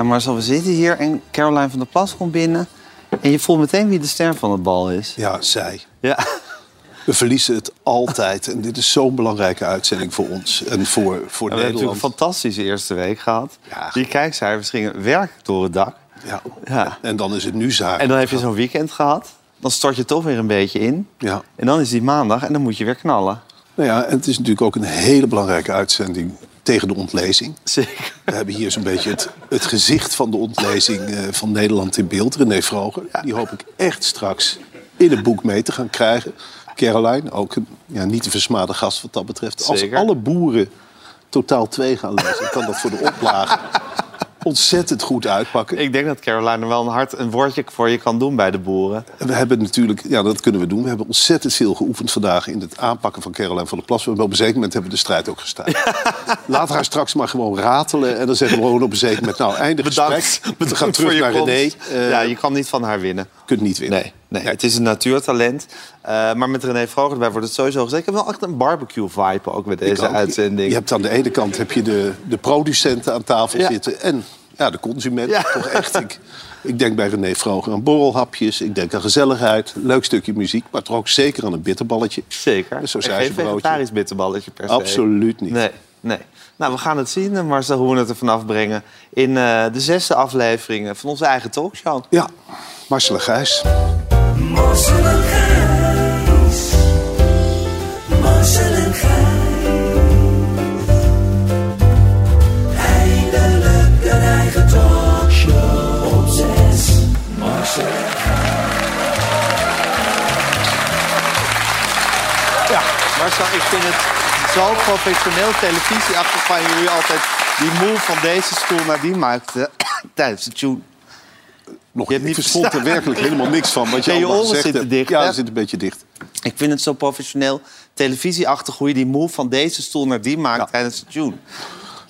Ja, Marcel, we zitten hier en Caroline van der Plas komt binnen. En je voelt meteen wie de ster van het bal is. Ja, zij. Ja. We verliezen het altijd. En dit is zo'n belangrijke uitzending voor ons en voor, voor We hebben natuurlijk een fantastische eerste week gehad. Ja. Die kijkcijfers gingen werkelijk door het dak. Ja. Ja. En dan is het nu zaak. En dan heb je zo'n weekend gehad. Dan stort je toch weer een beetje in. Ja. En dan is die maandag en dan moet je weer knallen. Nou ja, en het is natuurlijk ook een hele belangrijke uitzending tegen de ontlezing. Zeker. We hebben hier zo'n beetje het, het gezicht van de ontlezing eh, van Nederland in beeld. René Vroger. Die hoop ik echt straks in het boek mee te gaan krijgen. Caroline, ook een ja, niet te versmade gast wat dat betreft. Als alle boeren totaal 2 gaan lezen, kan dat voor de oplage ontzettend goed uitpakken. Ik denk dat Caroline er wel een hard een woordje voor je kan doen bij de boeren. En we hebben natuurlijk, ja, dat kunnen we doen. We hebben ontzettend veel geoefend vandaag in het aanpakken van Caroline van der Plas. Hebben op een zeker moment hebben we de strijd ook gestaan. Laat haar straks maar gewoon ratelen. En dan zeggen we gewoon op een zeker moment, nou, einde gesprek. We gaan terug naar René. Eh, ja, je kan niet van haar winnen. Kunt niet winnen. Nee, nee, het is een natuurtalent. Eh, maar met René Vroger erbij wordt het sowieso gezegd. Ik heb wel echt een barbecue-vibe ook met deze ook. uitzending. Je hebt aan de ene kant heb je de, de producenten aan tafel Ja. zitten. En ja, de consument. Ja. Toch echt. Ik, ik denk bij René Vroger aan borrelhapjes. Ik denk aan gezelligheid. Leuk stukje muziek. Maar toch ook zeker aan een bitterballetje. Zeker. Een En geen vegetarisch bitterballetje per se. Absoluut niet. Nee, nee. Nou, we gaan het zien, eh, Marcel, hoe we het er vanaf brengen... in eh, de zesde aflevering eh, van onze eigen talkshow. Ja, Marcel en Gijs. Marcel en Gijs. Marcel en Gijs. Eindelijk een eigen talkshow op zes. Marcel en Ja, Marcel, ik vind het zo professioneel televisieachtig van jullie altijd... die move van deze stoel naar die maakte tijdens de tune. Nog, Je hebt ik niet verstond er werkelijk helemaal niks van. Wat je Nee, je oren zitten dicht, Ja, ze zitten een beetje dicht. Ik vind het zo professioneel televisieachtig hoe je die move van deze stoel naar die maakt Ja. tijdens de tune.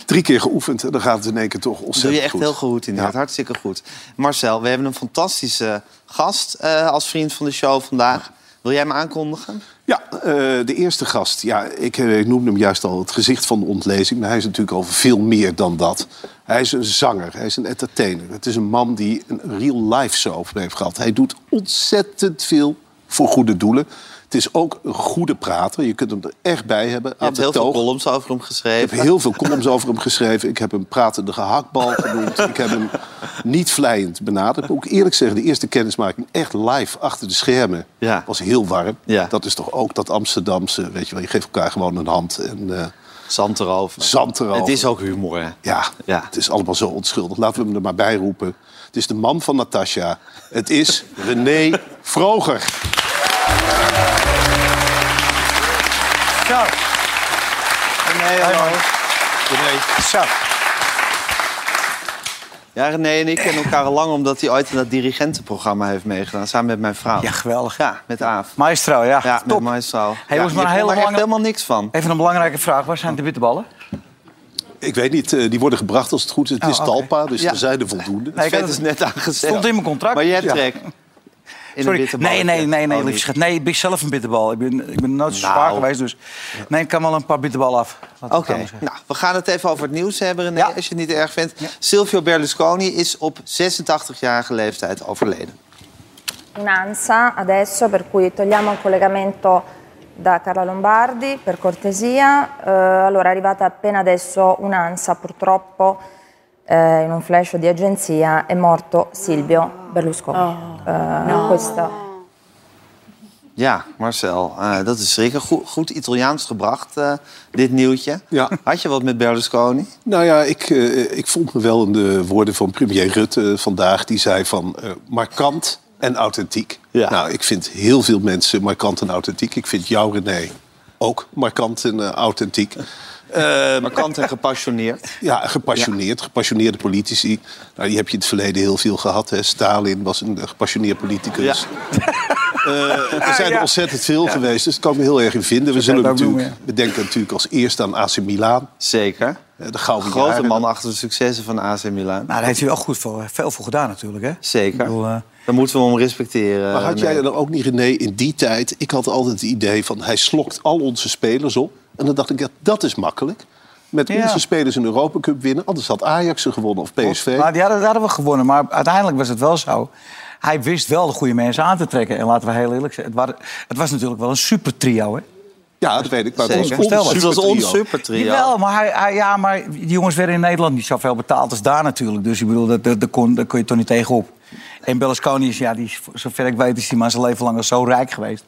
Drie keer geoefend en dan gaat het in één keer toch ontzettend doe je echt goed. heel geroutineerd. Ja. Hartstikke goed. Marcel, we hebben een fantastische gast eh, als vriend van de show vandaag. Wil jij hem aankondigen? Ja, eh, de eerste gast. Ja, ik, eh, ik noemde hem juist al het gezicht van de ontlezing. Maar hij is natuurlijk al veel meer dan dat. Hij is een zanger, hij is een entertainer. Het is een man die een real life show heeft gehad. Hij doet ontzettend veel voor goede doelen. Het is ook een goede prater. Je kunt hem er echt bij hebben. Je hebt heel veel columns over hem Ik geschreven. heb heel veel columns over hem geschreven. Ik heb hem pratende gehaktbal genoemd. Ik heb hem niet vlijend benaderd. Ik moet ook eerlijk zeggen, de eerste kennismaking echt live achter de schermen Ja. was heel warm. Ja. Dat is toch ook dat Amsterdamse, weet je wel. Je geeft elkaar gewoon een hand en eh, Zand erover. zand erover. Het is ook humor, hè? Ja, Ja. het is allemaal zo onschuldig. Laten we hem er maar bij roepen. Het is de man van Natasja. Het is René Vroger. Zo, Nee, hallo. René. zo. Ja, René en ik kennen elkaar al lang omdat hij ooit in dat dirigentenprogramma heeft meegedaan. Samen met mijn vrouw. Ja, geweldig. Ja, met Aaf. Maestro, ja. Ja, met. Maestro. Hey, ja, maar er echt lange- helemaal niks van. Even een belangrijke vraag. Waar zijn de bitterballen? Ik weet niet, eh, die worden gebracht als het goed is. Het is Oh, oké. Talpa, dus Ja. er zijn er voldoende. Nee, had is het- net aangezet. stond in mijn contract. Maar je hebt Ja. trek. In Sorry. een. Nee, nee, nee, nee, Oh, lieve niet. schat. Nee, ik ben zelf een bitterbal. Ik ben, ik ben nooit zo Nou. zwaar geweest, dus... Nee, ik kan wel een paar bitterballen af. Oké, nou, we gaan het even over het nieuws hebben, René, Ja. als je het niet erg vindt. Silvio Berlusconi is op 86-jarige leeftijd overleden. Un'ansa adesso, per cui togliamo il collegamento da Carla Lombardi, per cortesia. Eh, allora, è arrivata appena adesso un'ansa, purtroppo, eh, in un flash di agenzia, è morto Silvio Berlusconi. Eh, questo Ja, Marcel, eh, dat is zeker goed, goed Italiaans gebracht, eh, dit nieuwtje. Ja. Had je wat met Berlusconi? Nou ja, ik, eh, ik vond me wel in de woorden van premier Rutte vandaag. Die zei van eh, markant en authentiek. Ja. Nou, ik vind heel veel mensen markant en authentiek. Ik vind jou, René, ook markant en eh, authentiek. Eh, Markant en gepassioneerd. ja, gepassioneerd. Gepassioneerde politici. Nou, die heb je in het verleden heel veel gehad. Hè. Stalin was een eh, gepassioneerd politicus. Eh, er zijn er ontzettend veel geweest, dus daar kan ik me heel erg in vinden. We zullen natuurlijk, we denken natuurlijk als eerste aan AC Milan. Zeker. eh, De gouden Grote jaren. man achter de successen van AC Milan. Nou, daar heeft hij wel goed voor, veel voor gedaan natuurlijk, hè? Zeker. Ik bedoel, eh, Daar moeten we hem respecteren. Maar had René. jij dan ook niet, René, in die tijd... Ik had altijd het idee van, hij slokt al onze spelers op. En dan dacht ik, ja, dat is makkelijk. met Ja. onze spelers een Europa Cup winnen. Anders had Ajax ze gewonnen of PSV. Maar die hadden, die hadden we gewonnen. Maar uiteindelijk was het wel zo. Hij wist wel de goede mensen aan te trekken. En laten we heel eerlijk zijn. Het, waren- het was natuurlijk wel een super trio, hè? Ja, dat weet ik. Maar Zeker. ons Het was ons supertrio. supertrio. Jawel, maar, hij, hij- ja, maar die jongens werden in Nederland niet zoveel betaald als daar natuurlijk. Dus ik bedoel, dat, dat, dat kon, daar kon je toch niet tegenop. En Berlusconi is, ja, die, is, zover ik weet, is die maar zijn leven lang al zo rijk geweest.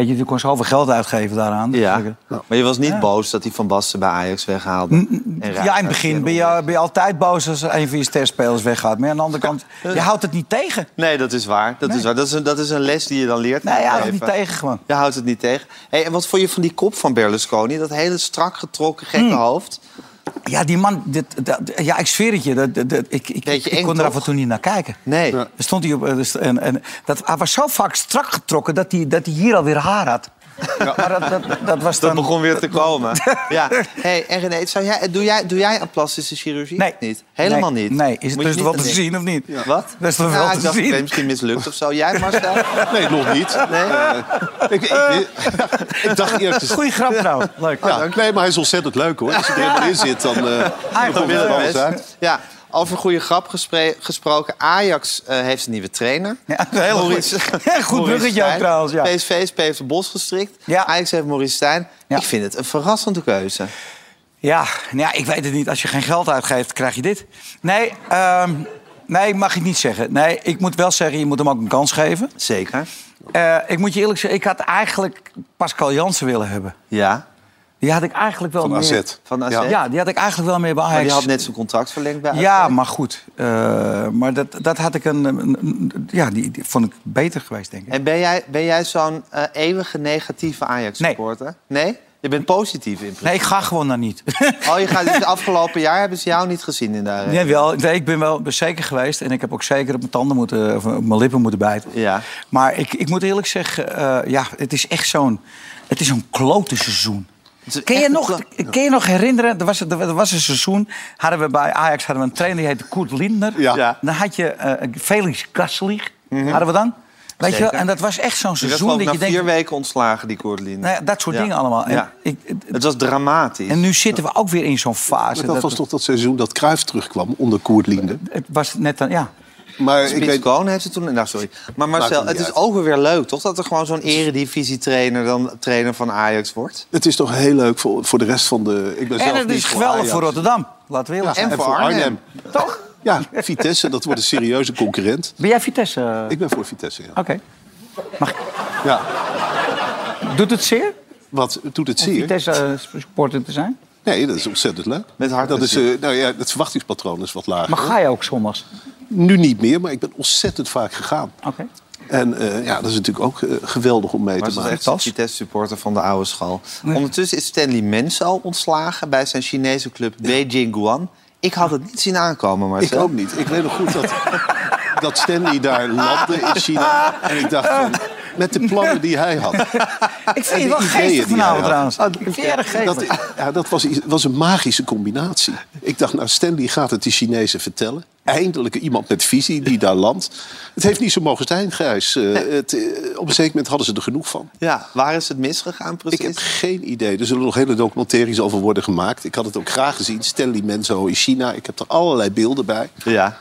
Weet je, die kon zoveel geld uitgeven daaraan. Ja, Dus maar je was niet Ja. boos dat hij Van Basten bij Ajax weghaalde. En Ja, in het begin ben je, ben je altijd boos als een van je sterspelers weggaat. Maar aan de andere kant, je houdt het niet tegen. Nee, dat is waar. Dat, Nee. is, waar. Dat, is, een, dat is een les die je dan leert. Nee, je houdt het niet tegen gewoon. Je houdt het niet tegen. Hey, en wat vond je van die kop van Berlusconi? Dat hele strak getrokken, gekke Hmm. hoofd. Ja, die man, dit, dat- ja, ik zweer het je. Dat, dat, ik, ik, Beetje ik eng, kon er af en toe niet naar kijken. Nee. Er stond hij op. eh, En, en, dat, hij was zo vaak strak getrokken dat hij, dat hij hier alweer haar had. Maar dat, dat, dat was Dat dan... begon weer te komen. ja. Hey, en René, zou jij, doe, jij, doe jij aan plastische chirurgie? Nee. Niet? Helemaal Nee, niet? Nee, is het Moet je dus niet wel te zien of niet? Wat? Dat is toch Ja, wel ik te zien? ik misschien mislukt of zo. Jij, Marcel? Nee, nog niet. Nee? Ik, ik, ik dacht eerst... Goeie grap trouwens. Leuk. Ja, nee, maar hij is ontzettend leuk hoor. Als hij er helemaal in zit, dan... eh dan komt er alles uit. Ja, over goede grap gesproken. Ajax eh, heeft een nieuwe trainer. Ja, een hele Maurice- goed, ja, goed bruggetje ook trouwens. Ja. PSV is Peter Bos gestrikt. Ja. Ajax heeft Maurice Stijn. Ik vind het een verrassende keuze. Ja, nou ja, ik weet het niet. Als je geen geld uitgeeft, krijg je dit. Nee, ehm, nee, mag ik niet zeggen. Nee, ik moet wel zeggen, je moet hem ook een kans geven. Zeker. Eh, ik moet je eerlijk zeggen, ik had eigenlijk Pascal Jansen willen hebben. Ja, Die had ik eigenlijk wel Van meer... AZ. van AZ. Ja. Ja, die had ik eigenlijk wel meer bij maar Ajax. die had net zijn contract verlengd bij Ja, AZ. maar goed. Eh, maar dat, dat had ik een... een- een- ja, die, die vond ik beter geweest, denk ik. En ben jij, ben jij zo'n eh, eeuwige negatieve Ajax-supporter? Nee. Je bent positief in principe. Nee, ik ga gewoon daar niet. Oh, je gaat, het afgelopen jaar hebben ze jou niet gezien in arena. Nee, wel, nee, ik ben wel zeker geweest. En ik heb ook zeker op mijn tanden moeten... Of op mijn lippen moeten bijten. Ja. Maar ik, ik moet eerlijk zeggen... eh, ja, het is echt zo'n... Het is zo'n klote seizoen. Ken je, nog, ken je nog herinneren? Er was, er was een seizoen, hadden we bij Ajax hadden we een trainer die heette Koert Lindner. Ja. Ja. Dan had je eh, Felix Kasselig, hadden we dan. Weet je. En dat was echt zo'n seizoen dat je na denkt... vier weken ontslagen, die Koordelien. Nou ja, dat soort Ja. dingen allemaal. En, Ja. ik, Het was dramatisch. en nu zitten we ook weer in zo'n fase. Maar dat was toch dat seizoen dat Cruijff terugkwam onder Koert Linde. Het was net dan, ja. Maar ik weet... Koon heeft het toen... Nou, sorry. Maar Marcel, het is ook weer leuk, toch? Dat er gewoon zo'n eredivisie-trainer dan trainer van Ajax wordt. Het is toch heel leuk voor, voor de rest van de... Ik ben En zelf het is geweldig voor Rotterdam. Laten we eerlijk Ja, zijn. En voor Arnhem. Toch? Ja, Vitesse, dat wordt een serieuze concurrent. Ben jij Vitesse? Ik ben voor Vitesse, ja. Oké. Mag ik- ja. Doet het zeer? Wat doet het Om zeer? Vitesse eh, supporter te zijn? Nee, dat is ontzettend leuk. Met hart dat is, eh, nou ja, Het verwachtingspatroon is wat lager. Maar ga je ook zondags? Nu niet meer, maar ik ben ontzettend vaak gegaan. Oké. En eh, ja, dat is natuurlijk ook eh, geweldig om mee Maar te ze is maken. echt een Vitesse-supporter van de oude school. Ondertussen is Stanley Mens al ontslagen bij zijn Chinese club Beijing Guan. Ik had het niet zien aankomen, Ik Marcel. ook niet. Ik weet nog goed dat, dat Stanley daar landde in China. En ik dacht van, met de plannen die hij had. Ik vind je wel ideeën geestig die vanavond hij had. trouwens. Ik vind je erg geestig. Dat, ja, dat was, was een magische combinatie. Ik dacht, nou, Stanley gaat het de Chinezen vertellen. Eindelijk iemand met visie die daar landt. Het heeft niet zo mogen zijn, Gijs. Eh, het, eh, op een zeker moment hadden ze er genoeg van. Ja, waar is het misgegaan precies? Ik heb geen idee. Er zullen nog hele documentaires over worden gemaakt. Ik had het ook graag gezien. Stanley Menzo in China. Ik heb er allerlei beelden bij. Ja.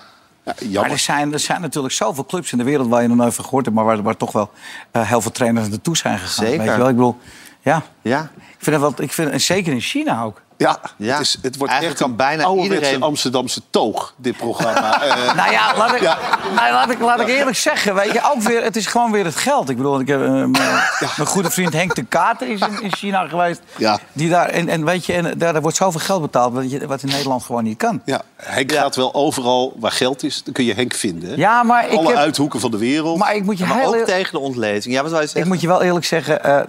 Ja, Maar er zijn, er zijn natuurlijk zoveel clubs in de wereld waar je nog nooit van gehoord hebt, maar waar, waar toch wel eh, heel veel trainers naartoe zijn gegaan. Zeker. Weet je wel? Ik bedoel, ja. Ja. Ik vind het wel, ik vind, en zeker in China ook. Ja, Ja. Het, is, het wordt Eigenlijk echt kan bijna iedereen- Amsterdamse toog, dit programma. Eh, Nou ja, laat ik, Ja. nou, laat ik, laat ik eerlijk zeggen. Weet je, ook weer, het is gewoon weer het geld. Ik bedoel, ik heb, eh, mijn, mijn goede vriend Henk de Kater is in, in China geweest. Ja. Die daar, en, en weet je, en daar, wordt zoveel geld betaald wat, je, wat in Nederland gewoon niet kan. ja, Henk gaat wel overal waar geld is, dan kun je Henk vinden. hè? Ja, maar ik, Alle heb, uithoeken van de wereld. maar ik moet je Maar heel ook eer- tegen de ontlezing. Ja, wat zou je Ik zeggen? moet je wel eerlijk zeggen, eh,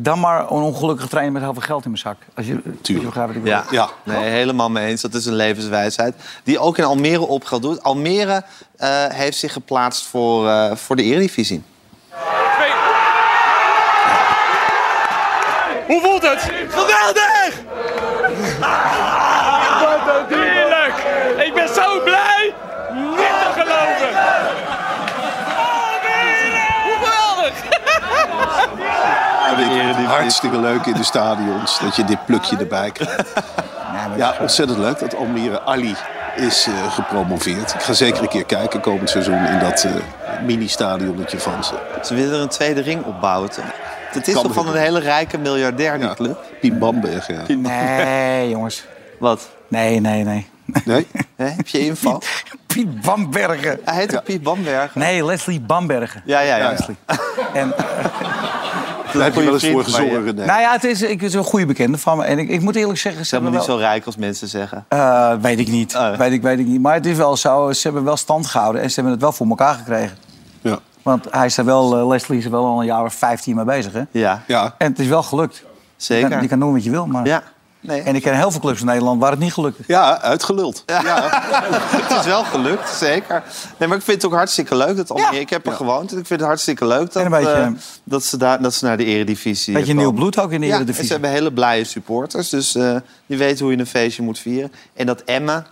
dan maar een ongelukkige trainer met heel veel geld in mijn zak. Als je, bedoel. Ja, Ja. Nee, helemaal mee eens. Dat is een levenswijsheid. Die ook in Almere opgeld doet. Almere eh, heeft zich geplaatst voor, eh, voor de Eredivisie. Hoe voelt het? Geweldig! Ik ben zo blij! Niet te geloven! Hoe geweldig! Hartstikke hartstikke leuk in de stadions. Dat je dit plukje erbij krijgt. Ja, ontzettend leuk dat Almere Ali is eh, gepromoveerd. Ik ga zeker een keer kijken komend seizoen in dat eh, mini-stadionnetje van ze. Ze willen er een tweede ring opbouwen. toch? Het is Kan toch van een hele rijke miljardair, die Ja, club? Piet Bamberg, ja. Nee, jongens. Wat? Nee, nee, nee. Nee? Hè? Heb je inval? Piet Bambergen. Hij heet ook Piet Bamberg. Nee, Leslie Bambergen. Ja, ja, ja. Leslie. En, Daar heb je wel eens voor je. René. nou ja, het is, ik is een goede bekende van me. En ik, ik moet eerlijk zeggen, ze Ze hebben niet wel... zo rijk als mensen zeggen. Eh, weet ik niet. Oh. Weet, ik, weet ik niet. Maar het is wel zo, ze hebben wel stand gehouden. En ze hebben het wel voor elkaar gekregen. Ja. Want hij is er wel, eh, Leslie is er wel al een jaar of 15 mee bezig. Hè? Ja, ja. En het is wel gelukt. Je zeker. kan, je kan doen wat je wil. Maar... Ja. Nee. En ik ken heel veel clubs in Nederland waar het niet gelukt is. Ja, uitgeluld. Ja. het is wel gelukt, zeker. Nee, maar ik vind het ook hartstikke leuk. Dat Almere, Ja. Ik heb er gewoond en ik vind het hartstikke leuk dat, beetje- eh, dat, ze, daar, dat ze naar de eredivisie Beetje komen. nieuw bloed ook in de en Eredivisie. ze hebben hele blije supporters. Dus eh, die weten hoe je een feestje moet vieren. En dat Emma,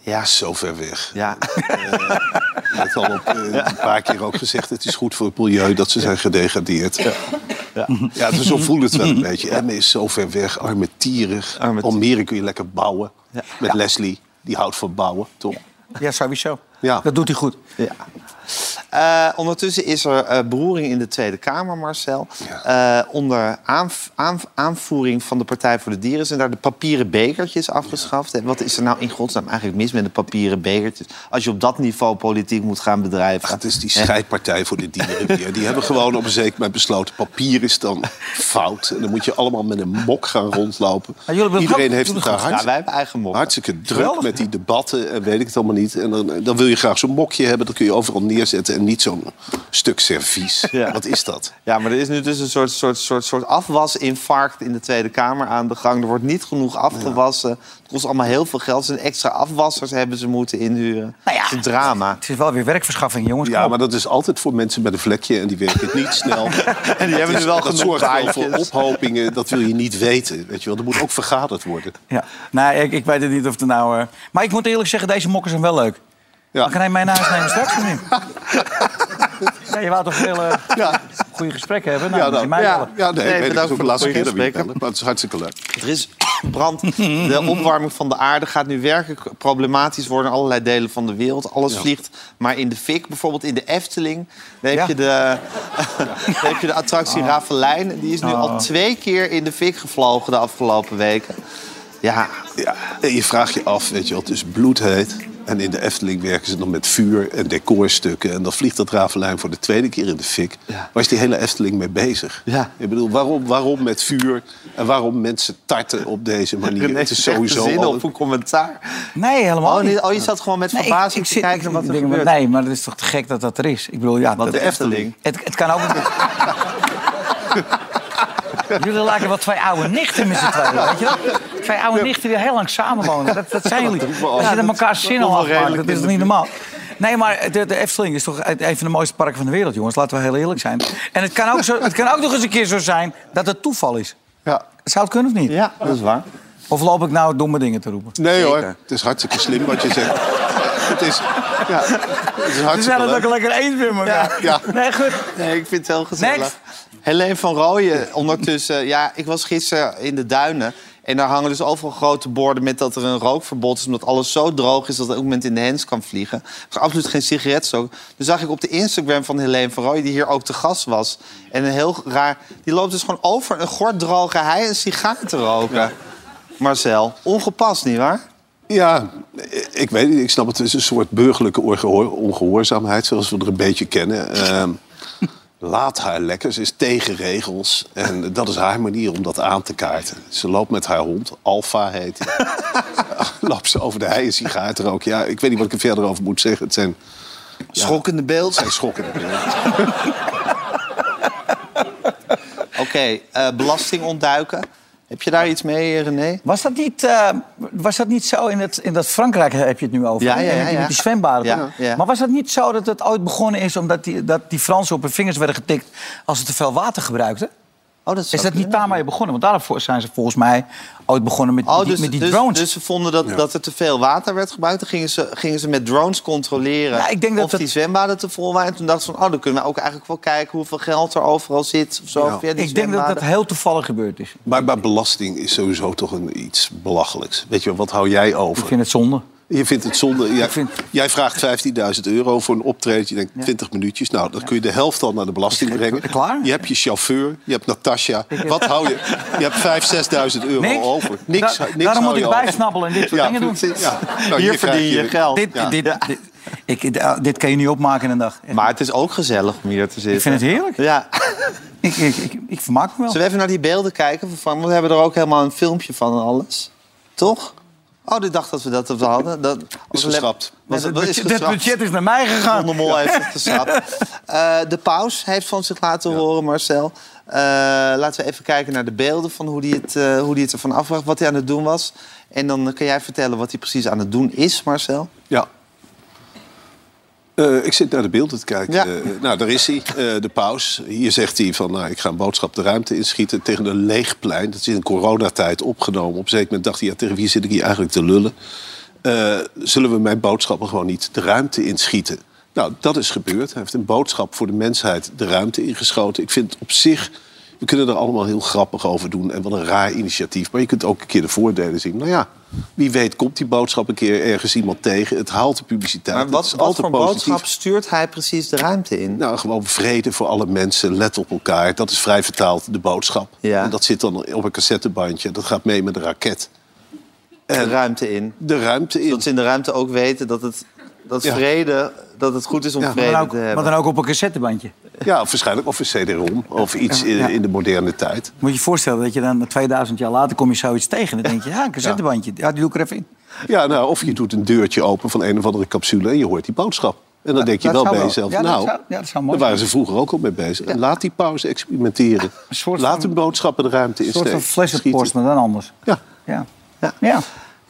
ja, Zo ver weg. ja. Je hebt al op, eh, een paar keer ook gezegd... het is goed voor het milieu dat ze zijn gedegradeerd. Ja, Ja. dus zo voelt het wel een beetje. Emmen is zo ver weg, armetierig. Almere kun je lekker bouwen. Ja. Met Leslie, die houdt van bouwen, toch? Ja, sowieso. Ja. Dat doet hij goed. Ja. Eh, ondertussen is er eh, beroering in de Tweede Kamer, Marcel. Eh, onder aanv- aanv- aanvoering van de Partij voor de Dieren zijn daar de papieren bekertjes afgeschaft. En wat is er nou in godsnaam eigenlijk mis met de papieren bekertjes? Als je op dat niveau politiek moet gaan bedrijven. Ach, het is die scheidpartij voor de dieren weer. Die hebben gewoon op een zeker moment besloten... papier is dan fout. En dan moet je allemaal met een mok gaan rondlopen. Maar jullie hebben Iedereen heeft het daar goed ja, hard, wij hebben eigen mok. hartstikke druk Geweldig. met die debatten... en weet ik het allemaal niet. En dan, dan wil je graag zo'n mokje hebben. Dat kun je overal neerzetten. En niet zo'n stuk servies. Ja. Wat is dat? Ja, maar er is nu dus een soort, soort, soort, soort afwasinfarct in de Tweede Kamer aan de gang. Er wordt niet genoeg afgewassen. Het kost allemaal heel veel geld. Ze extra afwassers hebben ze moeten inhuren. Nou ja. Het is een drama. Het is wel weer werkverschaffing, jongens. Ja, maar dat is altijd voor mensen met een vlekje en die werken niet snel. En die hebben nu wel dat genoeg zorgt wel voor ophopingen, dat wil je niet weten. Weet je wel. Er moet ook vergaderd worden. Ja. Nee, ik, ik weet het niet of het nou... eh, Maar ik moet eerlijk zeggen, deze mokken zijn wel leuk. Ja. Dan kan hij mij naar huis nemen straks of niet? Ja, je wou toch veel Ja. goede gesprekken hebben? Nou, Ja, nou, mij ja. Ja, nee, Nee, bedankt ook voor de laatste keer dat we bellen. Maar het is hartstikke leuk. Er is brand. De opwarming van de aarde gaat nu werkelijk problematisch worden in allerlei delen van de wereld. Alles vliegt maar in de fik. Bijvoorbeeld in de Efteling. Daar heb, Ja. je, de, daar heb je de attractie Ravelijn. Die is nu al twee keer in de fik gevlogen de afgelopen weken. Ja, Ja, en je vraagt je af, weet je wel, het is bloedheet. En in de Efteling werken ze dan met vuur en decorstukken. En dan vliegt dat ravelijn voor de tweede keer in de fik. Ja. Waar is die hele Efteling mee bezig? Ja. Ik bedoel, waarom, waarom met vuur? En waarom mensen tarten op deze manier? René het is sowieso zin al op een commentaar. Nee, helemaal Oh, niet. oh, je zat gewoon met Nee, ik- verbazing ik te zit- kijken wat er gebeurt. Nee, maar het is toch te gek dat dat er is. Ik bedoel, ja... Want dat- de Efteling. Het, het kan ook... Jullie lijken wel twee oude nichten met z'n tweeën, weet je wel? Twee oude nichten die heel lang samenwonen. Dat, dat zijn jullie. Als je er elkaar zin al redelijk dat is toch niet normaal? Nee, maar de, de Efteling is toch een van de mooiste parken van de wereld, jongens. Laten we heel eerlijk zijn. En het kan ook, zo, het kan ook nog eens een keer zo zijn dat het toeval is. Ja. Zou het kunnen of niet? Ja, dat is waar. Of loop ik nou domme dingen te roepen? Nee hoor, het is hartstikke slim wat je zegt. het is, ja, het is We hartstikke zijn het ook lekker eens met elkaar. Ja. Nee, goed. Nee, ik vind het heel gezellig. Next. Helene van Rooyen, ondertussen... Ja, ik was gisteren in de duinen. En daar hangen dus overal grote borden met dat er een rookverbod is... omdat alles zo droog is dat er ook moment in de hens kan vliegen. Er is absoluut geen sigaretstook. Dus zag ik op de Instagram van Helene van die hier ook te gast was. En een heel raar... Die loopt dus gewoon over een gorddroge hei een sigaar te roken. Marcel, ongepast, nietwaar? Ja, ik weet niet. Ik snap het. Het is een soort burgerlijke ongehoor- ongehoorzaamheid, zoals we er een beetje kennen. Ehm, laat haar lekker. Ze is tegen regels. En dat is haar manier om dat aan te kaarten. Ze loopt met haar hond. Alfa heet hij. loopt ze over de hei een sigaar te roken. Ja, ik weet niet wat ik er verder over moet zeggen. Het zijn, Schokkende beeld. zijn schokkende beelden. Oké, eh, belasting ontduiken. Heb je daar iets mee, René? Was dat niet, eh, was dat niet zo in, het, in dat Frankrijk heb je het nu over? Ja, ja, ja, die- ja. Met die zwembaden. Ja. Maar was dat niet zo dat het ooit begonnen is omdat die, dat die Fransen op hun vingers werden getikt als ze te veel water gebruikten? Oh, dat Is dat niet daarmee begonnen? Want daarvoor zijn ze volgens mij ooit begonnen met, Oh, die, dus, met die dus, drones. dus ze vonden dat, dat er te veel water werd gebruikt. Dan gingen ze, gingen ze met drones controleren Ja, ik denk dat of dat- die zwembaden te vol waren. En toen dachten ze van, oh, dan kunnen we ook eigenlijk wel kijken... hoeveel geld er overal zit of zo. Ja. via die ik denk dat dat heel toevallig gebeurd is. Maar, maar belasting is sowieso toch een, iets belachelijks. Weet je, wat hou jij over? Ik vind het zonde. Je vindt het zonde. Jij, vind- jij vraagt 15.000 euro voor een optreden. Je denkt 20 minuutjes. Nou, dan kun je de helft al naar de belasting brengen. Klaar? Je hebt je chauffeur, je hebt Natasja. Wat hou je? Je hebt 5.000, 6.000 euro Niks. over. Niks, Da- niks daarom moet je ik bijsnabbelen en dit soort Ja, dingen doen. Ja. Nou, Hier krijg verdien je geld. Dit, Ja. dit, dit, ik, eh, dit kan je niet opmaken in een dag. Echt. Maar het is ook gezellig om hier te zitten. Ik vind het heerlijk. Ja. Ik, ik, ik, ik vermaak me wel. Zullen we even naar die beelden kijken? van we hebben er ook helemaal een filmpje van en alles. Toch? Oh, ik dacht dat we dat we hadden. Dat Is geschrapt. Dat is budget, is naar mij gegaan. Van der Mol heeft het geschrapt. Eh, de paus heeft van zich laten horen, Marcel. Eh, laten we even kijken naar de beelden van hoe hij het, eh, hoe die het ervan afbracht, wat hij aan het doen was. En dan kan jij vertellen wat hij precies aan het doen is, Marcel. Ja. Eh, ik zit naar de beelden te kijken. Ja. Eh, nou, daar is hij, eh, de paus. Hier zegt hij van, nou, ik ga een boodschap de ruimte inschieten tegen een leeg plein. Dat is in coronatijd opgenomen. Op een zeker moment dacht hij, ja, tegen wie zit ik hier eigenlijk te lullen? Zullen we mijn boodschappen gewoon niet de ruimte inschieten? Nou, dat is gebeurd. Hij heeft een boodschap voor de mensheid de ruimte ingeschoten. Ik vind op zich, we kunnen er allemaal heel grappig over doen. En wat een raar initiatief. Maar je kunt ook een keer de voordelen zien. Nou ja, wie weet komt die boodschap een keer ergens iemand tegen. Het haalt de publiciteit. Maar wat, is wat voor positief. boodschap stuurt hij precies de ruimte in? Nou, gewoon vrede voor alle mensen. Let op elkaar. Dat is vrij vertaald de boodschap. Ja. En dat zit dan op een cassettebandje. Dat gaat mee met een raket. de ruimte in. De ruimte in. Dat ze in de ruimte ook weten dat het, dat Ja. vrede, dat het goed is om Ja. Maar vrede ook, te maar hebben. dan ook op een cassettebandje. Ja, waarschijnlijk. Of een CD-ROM. Of iets in, in de moderne tijd. Moet je je voorstellen dat je dan 2000 jaar later kom je zoiets tegen. Dan denk je, ja, een cassettebandje. Ja, die doe ik er even in. Ja, nou, of je doet een deurtje open van een of andere capsule en je hoort die boodschap. En dan denk je dat wel bij wel. jezelf, Ja, dat nou, zou- ja, dat zou mooi daar waren ze vroeger ook al mee bezig. En laat die pauze experimenteren. soort laat hun boodschappen de ruimte Een soort van flessenpost, maar dan anders. Ja. Ja. Ja.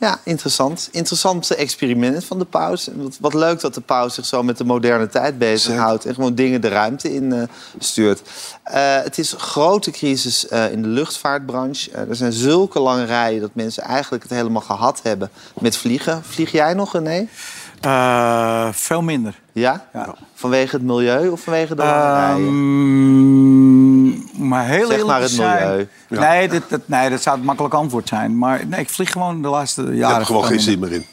Ja. Interessant. Interessant experiment van de paus. Wat, leuk dat de paus zich zo met de moderne tijd bezighoudt... en gewoon dingen de ruimte in eh, stuurt. Eh, het is een grote crisis eh, in de luchtvaartbranche. Er zijn zulke lange rijen dat mensen eigenlijk het helemaal gehad hebben met vliegen. Vlieg jij nog, René? Eh, veel minder. Ja? Ja. Vanwege het milieu of vanwege de lange rijen? Ehm, maar heel Zeg eerlijk maar het zijn- milieu. Nee, dat, dat, nee, dat zou het makkelijk antwoord zijn. Maar nee, ik vlieg gewoon de laatste jaren. Je hebt er gewoon geen zin meer in.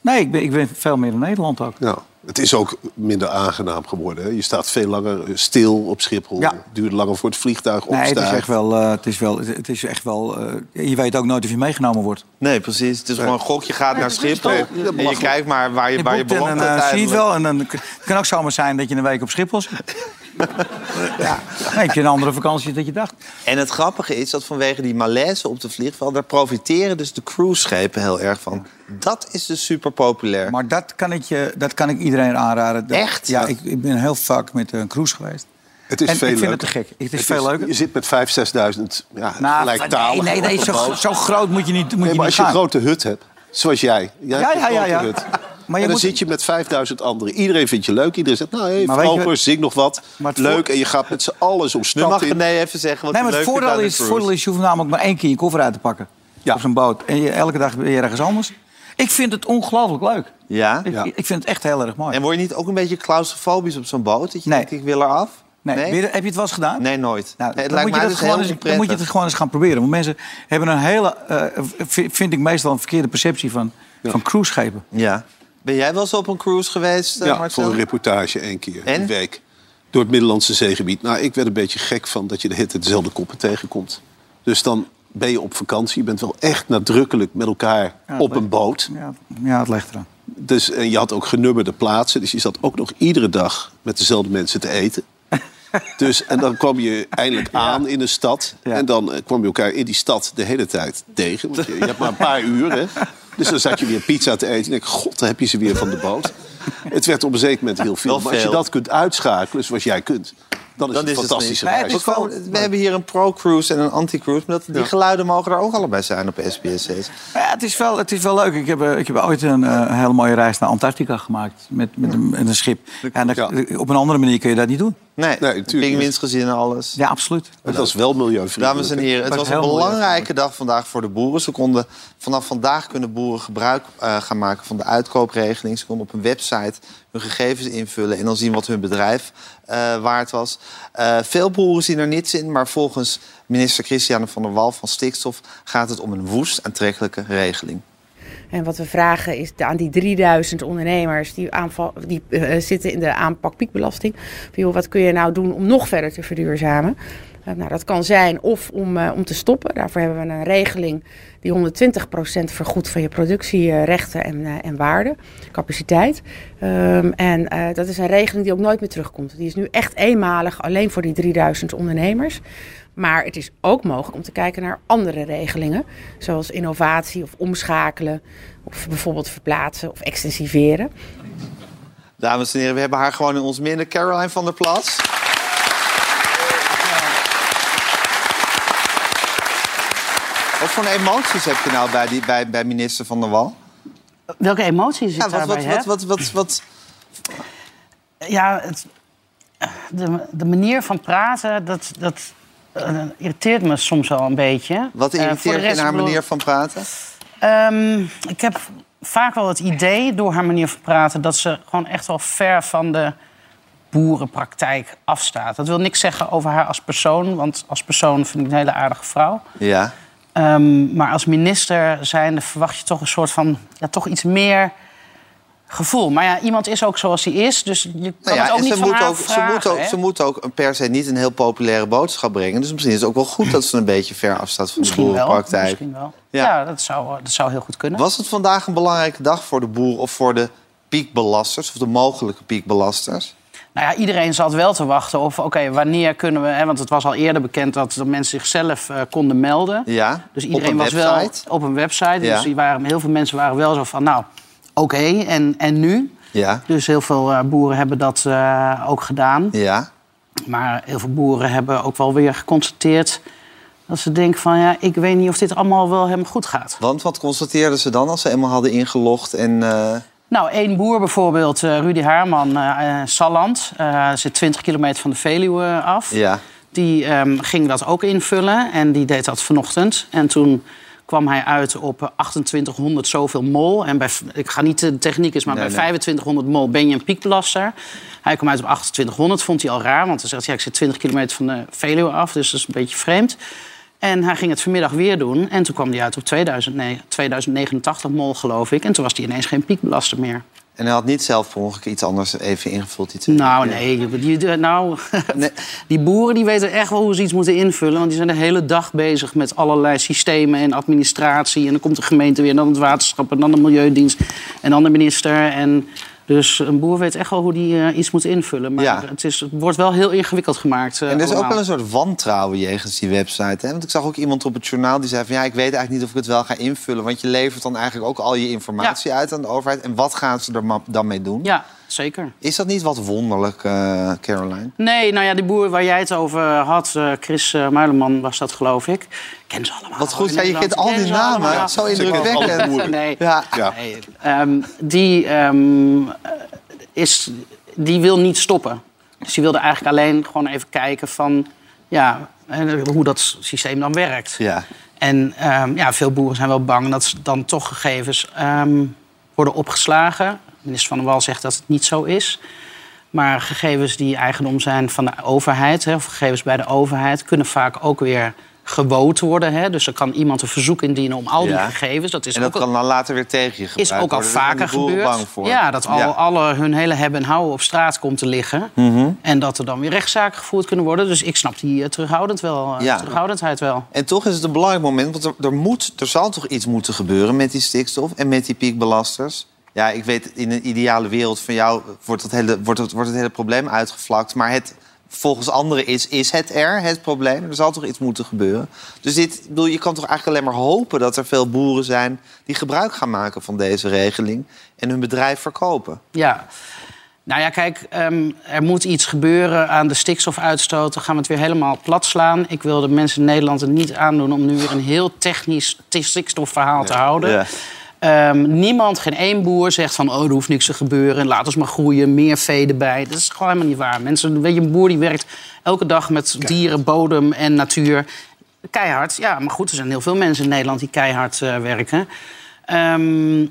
Nee, ik ben, ik ben veel meer in Nederland ook. Ja. Het is ook minder aangenaam geworden. Hè? Je staat veel langer stil op Schiphol. Ja. Het duurt langer voor het vliegtuig Nee, opstijgt. het is echt wel. eh, het is wel, het is echt wel eh, je weet ook nooit of je meegenomen wordt. Nee, precies. Het is gewoon een gok. Je gaat naar Schiphol Nee, en je kijkt maar waar je, Je waar je boekt en belandt dan eh, zie je het wel. En dan het kan ook zomaar zijn dat je een week op Schiphol zit. ja. Nee, heb je een andere vakantie dan je dacht. En het grappige is dat vanwege die malaise op de vliegveld... daar profiteren dus de cruiseschepen heel erg van. Dat is dus super populair. Maar dat kan ik, je, dat kan ik iedereen aanraden. Dat- Echt? Ja, ik, ik ben heel vaak met een cruise geweest. Het is En veel ik vind leuker. het te gek. Het is veel leuker. Je zit met 5.000, 6.000 ja, Nou, nee, nee, nee zo, zo groot moet je niet, moet Nee, je maar niet als je een grote hut hebt, zoals jij. jij Ja, hebt ja, een ja, grote ja. Maar je en dan moet- zit je met 5000 anderen. Iedereen vindt je leuk. Iedereen zegt, nou, hey, wat- zing nog wat. Maar het Leuk. En je gaat met z'n allen zo'n nu stad mag in. René even zeggen wat Nee, maar het voordeel is, cruise. voordeel is, je hoeft namelijk maar één keer je koffer uit te pakken. Ja. Op zo'n boot. En je, elke dag ben je ergens anders. Ik vind het ongelooflijk leuk. Ja? Ik, Ja. ik vind het echt heel erg mooi. En word je niet ook een beetje claustrofobisch op zo'n boot? Dat je Nee. denkt, ik wil eraf? nee, Nee? heb je het wel eens gedaan? Nee, nooit. Nou, Nee, het dan, lijkt moet je dat dus gewoon heel eens, dan moet je het gewoon eens gaan proberen. Want mensen hebben een hele, eh, vind ik meestal een verkeerde perceptie van, van cruiseschepen. Ja. Ben jij wel eens op een cruise geweest, eh, Ja, Marcel? voor een reportage één keer. En? Een week. Door het Middellandse zeegebied. Nou, ik werd een beetje gek van dat je de tijd dezelfde koppen tegenkomt. Dus dan ben je op vakantie. Je bent wel echt nadrukkelijk met elkaar Ja, op een boot. Ja, ja, het ligt eraan. Dus, en je had ook genummerde plaatsen. Dus je zat ook nog iedere dag met dezelfde mensen te eten. Dus, en dan kwam je eindelijk aan in een stad. Ja. En dan eh, kwam je elkaar in die stad de hele tijd tegen. Want je, je hebt maar een paar uur, hè. Dus dan zat je weer pizza te eten. En denk ik, god, dan heb je ze weer van de boot. Het werd op een zeker moment heel veel. Wel Maar als je dat kunt uitschakelen, zoals jij kunt... dan is Dan het is het fantastische het We hebben hier een pro-cruise en een anti-cruise. Maar dat, die geluiden mogen er ook allebei zijn op SBS6. Maar Ja, het, is wel, het is wel leuk. Ik heb, eh, ik heb ooit een eh, hele mooie reis naar Antarctica gemaakt. Met, met, een, met een schip. En dat- Ja. op een andere manier kun je dat niet doen. Nee, Nee, en alles. Ja, absoluut. Het was wel milieuvriendelijk. Dames en heren, het was was een mooi, belangrijke dag vandaag voor de boeren. Ze konden, vanaf vandaag kunnen boeren gebruik eh, gaan maken van de uitkoopregeling. Ze konden op een website hun gegevens invullen en dan zien wat hun bedrijf eh, waard was. Eh, veel boeren zien er niets in, maar volgens minister Christiane van der Wal van Stikstof gaat het om een woest aantrekkelijke regeling. En wat we vragen is aan die 3000 ondernemers die, die eh, zitten in de aanpak piekbelasting. Joh, wat kun je nou doen om nog verder te verduurzamen? Eh, nou, dat kan zijn of om, eh, om te stoppen. Daarvoor hebben we een regeling die 120% vergoedt van je productierechten en, en waarde, capaciteit. Ehm, en dat is een regeling die ook nooit meer terugkomt. Die is nu echt eenmalig alleen voor die 3000 ondernemers. Maar het is ook mogelijk om te kijken naar andere regelingen, zoals innovatie of omschakelen, of bijvoorbeeld verplaatsen of extensiveren. Dames en heren, we hebben haar gewoon in ons midden. Caroline van der Plas. Wat voor emoties heb je nou bij, die, bij, bij minister Van der Wal? Welke emoties ik Ja, wat, daarbij wat, wat, wat, wat, wat, Ja, het, de, de manier van praten, dat, dat irriteert me soms wel een beetje. wat Eh, irriteert je in haar manier van praten? ehm, ik heb vaak wel het idee door haar manier van praten... dat ze gewoon echt wel ver van de boerenpraktijk afstaat. Dat wil niks zeggen over haar als persoon, want als persoon vind ik een hele aardige vrouw. Ja. Ehm, maar als minister zijnde verwacht je toch een soort van... Ja, toch iets meer gevoel. Maar ja, iemand is ook zoals hij is, dus je kan Nou ja, het ook niet ze van haar ook, ze, vragen, moet ook, ze moet ook per se niet een heel populaire boodschap brengen. Dus misschien is het ook wel goed dat ze een beetje ver afstaat van Misschien de wel, boerenpraktijk. misschien wel. Ja. Ja, dat, zou, dat zou heel goed kunnen. Was het vandaag een belangrijke dag voor de boeren of voor de piekbelasters... of de mogelijke piekbelasters? Nou ja, iedereen zat wel te wachten of, oké, wanneer kunnen we... Hè, want het was al eerder bekend dat mensen zichzelf eh, konden melden. Ja, Dus op iedereen een was website. wel op een website. Ja. Dus die waren, heel veel mensen waren wel zo van, nou, oké, en, en nu? Ja, Dus heel veel eh, boeren hebben dat eh, ook gedaan. ja. Maar heel veel boeren hebben ook wel weer geconstateerd... dat ze denken van, ja, ik weet niet of dit allemaal wel helemaal goed gaat. Want wat constateerden ze dan als ze eenmaal hadden ingelogd? En, eh, Nou, één boer bijvoorbeeld, Rudy Haarman, eh, Salland... eh, zit 20 kilometer van de Veluwe af. ja. Die ehm, ging dat ook invullen en die deed dat vanochtend. En toen kwam hij uit op eh, 2800 zoveel mol. En bij, ik ga niet de techniek is, maar Nee, bij nee. 2500 mol ben je een piekbelaster. Hij kwam uit op 2800, vond hij al raar. Want hij zegt, ja, ik zit 20 kilometer van de Veluwe af, dus dat is een beetje vreemd. En hij ging het vanmiddag weer doen. En toen kwam hij uit op 2009 2089 mol, geloof ik. En toen was hij ineens geen piekbelaster meer. En hij had niet zelf per ongeluk iets anders even ingevuld. Die twee Nou, nee. Die, die- nou, Nee. die boeren die weten echt wel hoe ze iets moeten invullen. Want die zijn de hele dag bezig met allerlei systemen en administratie. En dan komt de gemeente weer, en dan het waterschap en dan de milieudienst. En dan de minister. En dus een boer weet echt wel hoe die eh, iets moet invullen. Maar Ja. het, is, het wordt wel heel ingewikkeld gemaakt. eh, En er is ook wel een soort wantrouwen jegens die website. Hè? Want ik zag ook iemand op het journaal die zei van... ja, ik weet eigenlijk niet of ik het wel ga invullen. Want je levert dan eigenlijk ook al je informatie uit aan de overheid. En wat gaan ze er dan mee doen? Ja, zeker. Is dat niet wat wonderlijk, eh, Caroline? Nee, nou ja, die boer waar jij het over had, eh, Chris uh, Muileman was dat, geloof ik. Ik ken ze allemaal. Wat goed, ja, je kent al die namen. Zo indrukwekkend. Nee. Ja. Ja. Nee, ehm, die, ehm, eh, is, die wil niet stoppen. Dus die wilde eigenlijk alleen gewoon even kijken van... Ja, eh, hoe dat systeem dan werkt. Ja. En ehm, ja, veel boeren zijn wel bang dat ze dan toch gegevens ehm, worden opgeslagen. Minister Van der Wal zegt dat het niet zo is. Maar gegevens die eigendom zijn van de overheid... Hè, of gegevens bij de overheid... kunnen vaak ook weer gewoten worden. Hè? Dus er kan iemand een verzoek indienen om al die Ja. gegevens. Dat is En dat ook kan dan later weer tegen je gebruikt is ook al worden. Vaker gebeurd. bang voor. Ja, dat al Ja. alle hun hele hebben en houden op straat komt te liggen. Mhm. En dat er dan weer rechtszaken gevoerd kunnen worden. Dus ik snap die eh, terughoudend wel, eh, Ja. terughoudendheid wel. En toch is het een belangrijk moment, want er, er, moet, er zal toch iets moeten gebeuren met die stikstof en met die piekbelasters. Ja, ik weet, in een ideale wereld van jou wordt het hele, wordt het, wordt het hele probleem uitgevlakt. Maar het, volgens anderen is, is het er, het probleem. Er zal toch iets moeten gebeuren. Dus dit, bedoel, je kan toch eigenlijk alleen maar hopen dat er veel boeren zijn... die gebruik gaan maken van deze regeling en hun bedrijf verkopen. Ja. Nou ja, kijk, ehm, er moet iets gebeuren aan de stikstofuitstoot. Dan gaan we het weer helemaal plat slaan. Ik wil de mensen in Nederland het niet aandoen om nu weer een heel technisch stikstofverhaal te houden. Ja. Ehm, niemand, geen één boer zegt van... oh, er hoeft niks te gebeuren, laat ons maar groeien, meer vee erbij. Dat is gewoon helemaal niet waar. Mensen, weet je, een boer die werkt elke dag met dieren, bodem en natuur. Keihard, ja, maar goed, er zijn heel veel mensen in Nederland die keihard eh, werken. Ehm,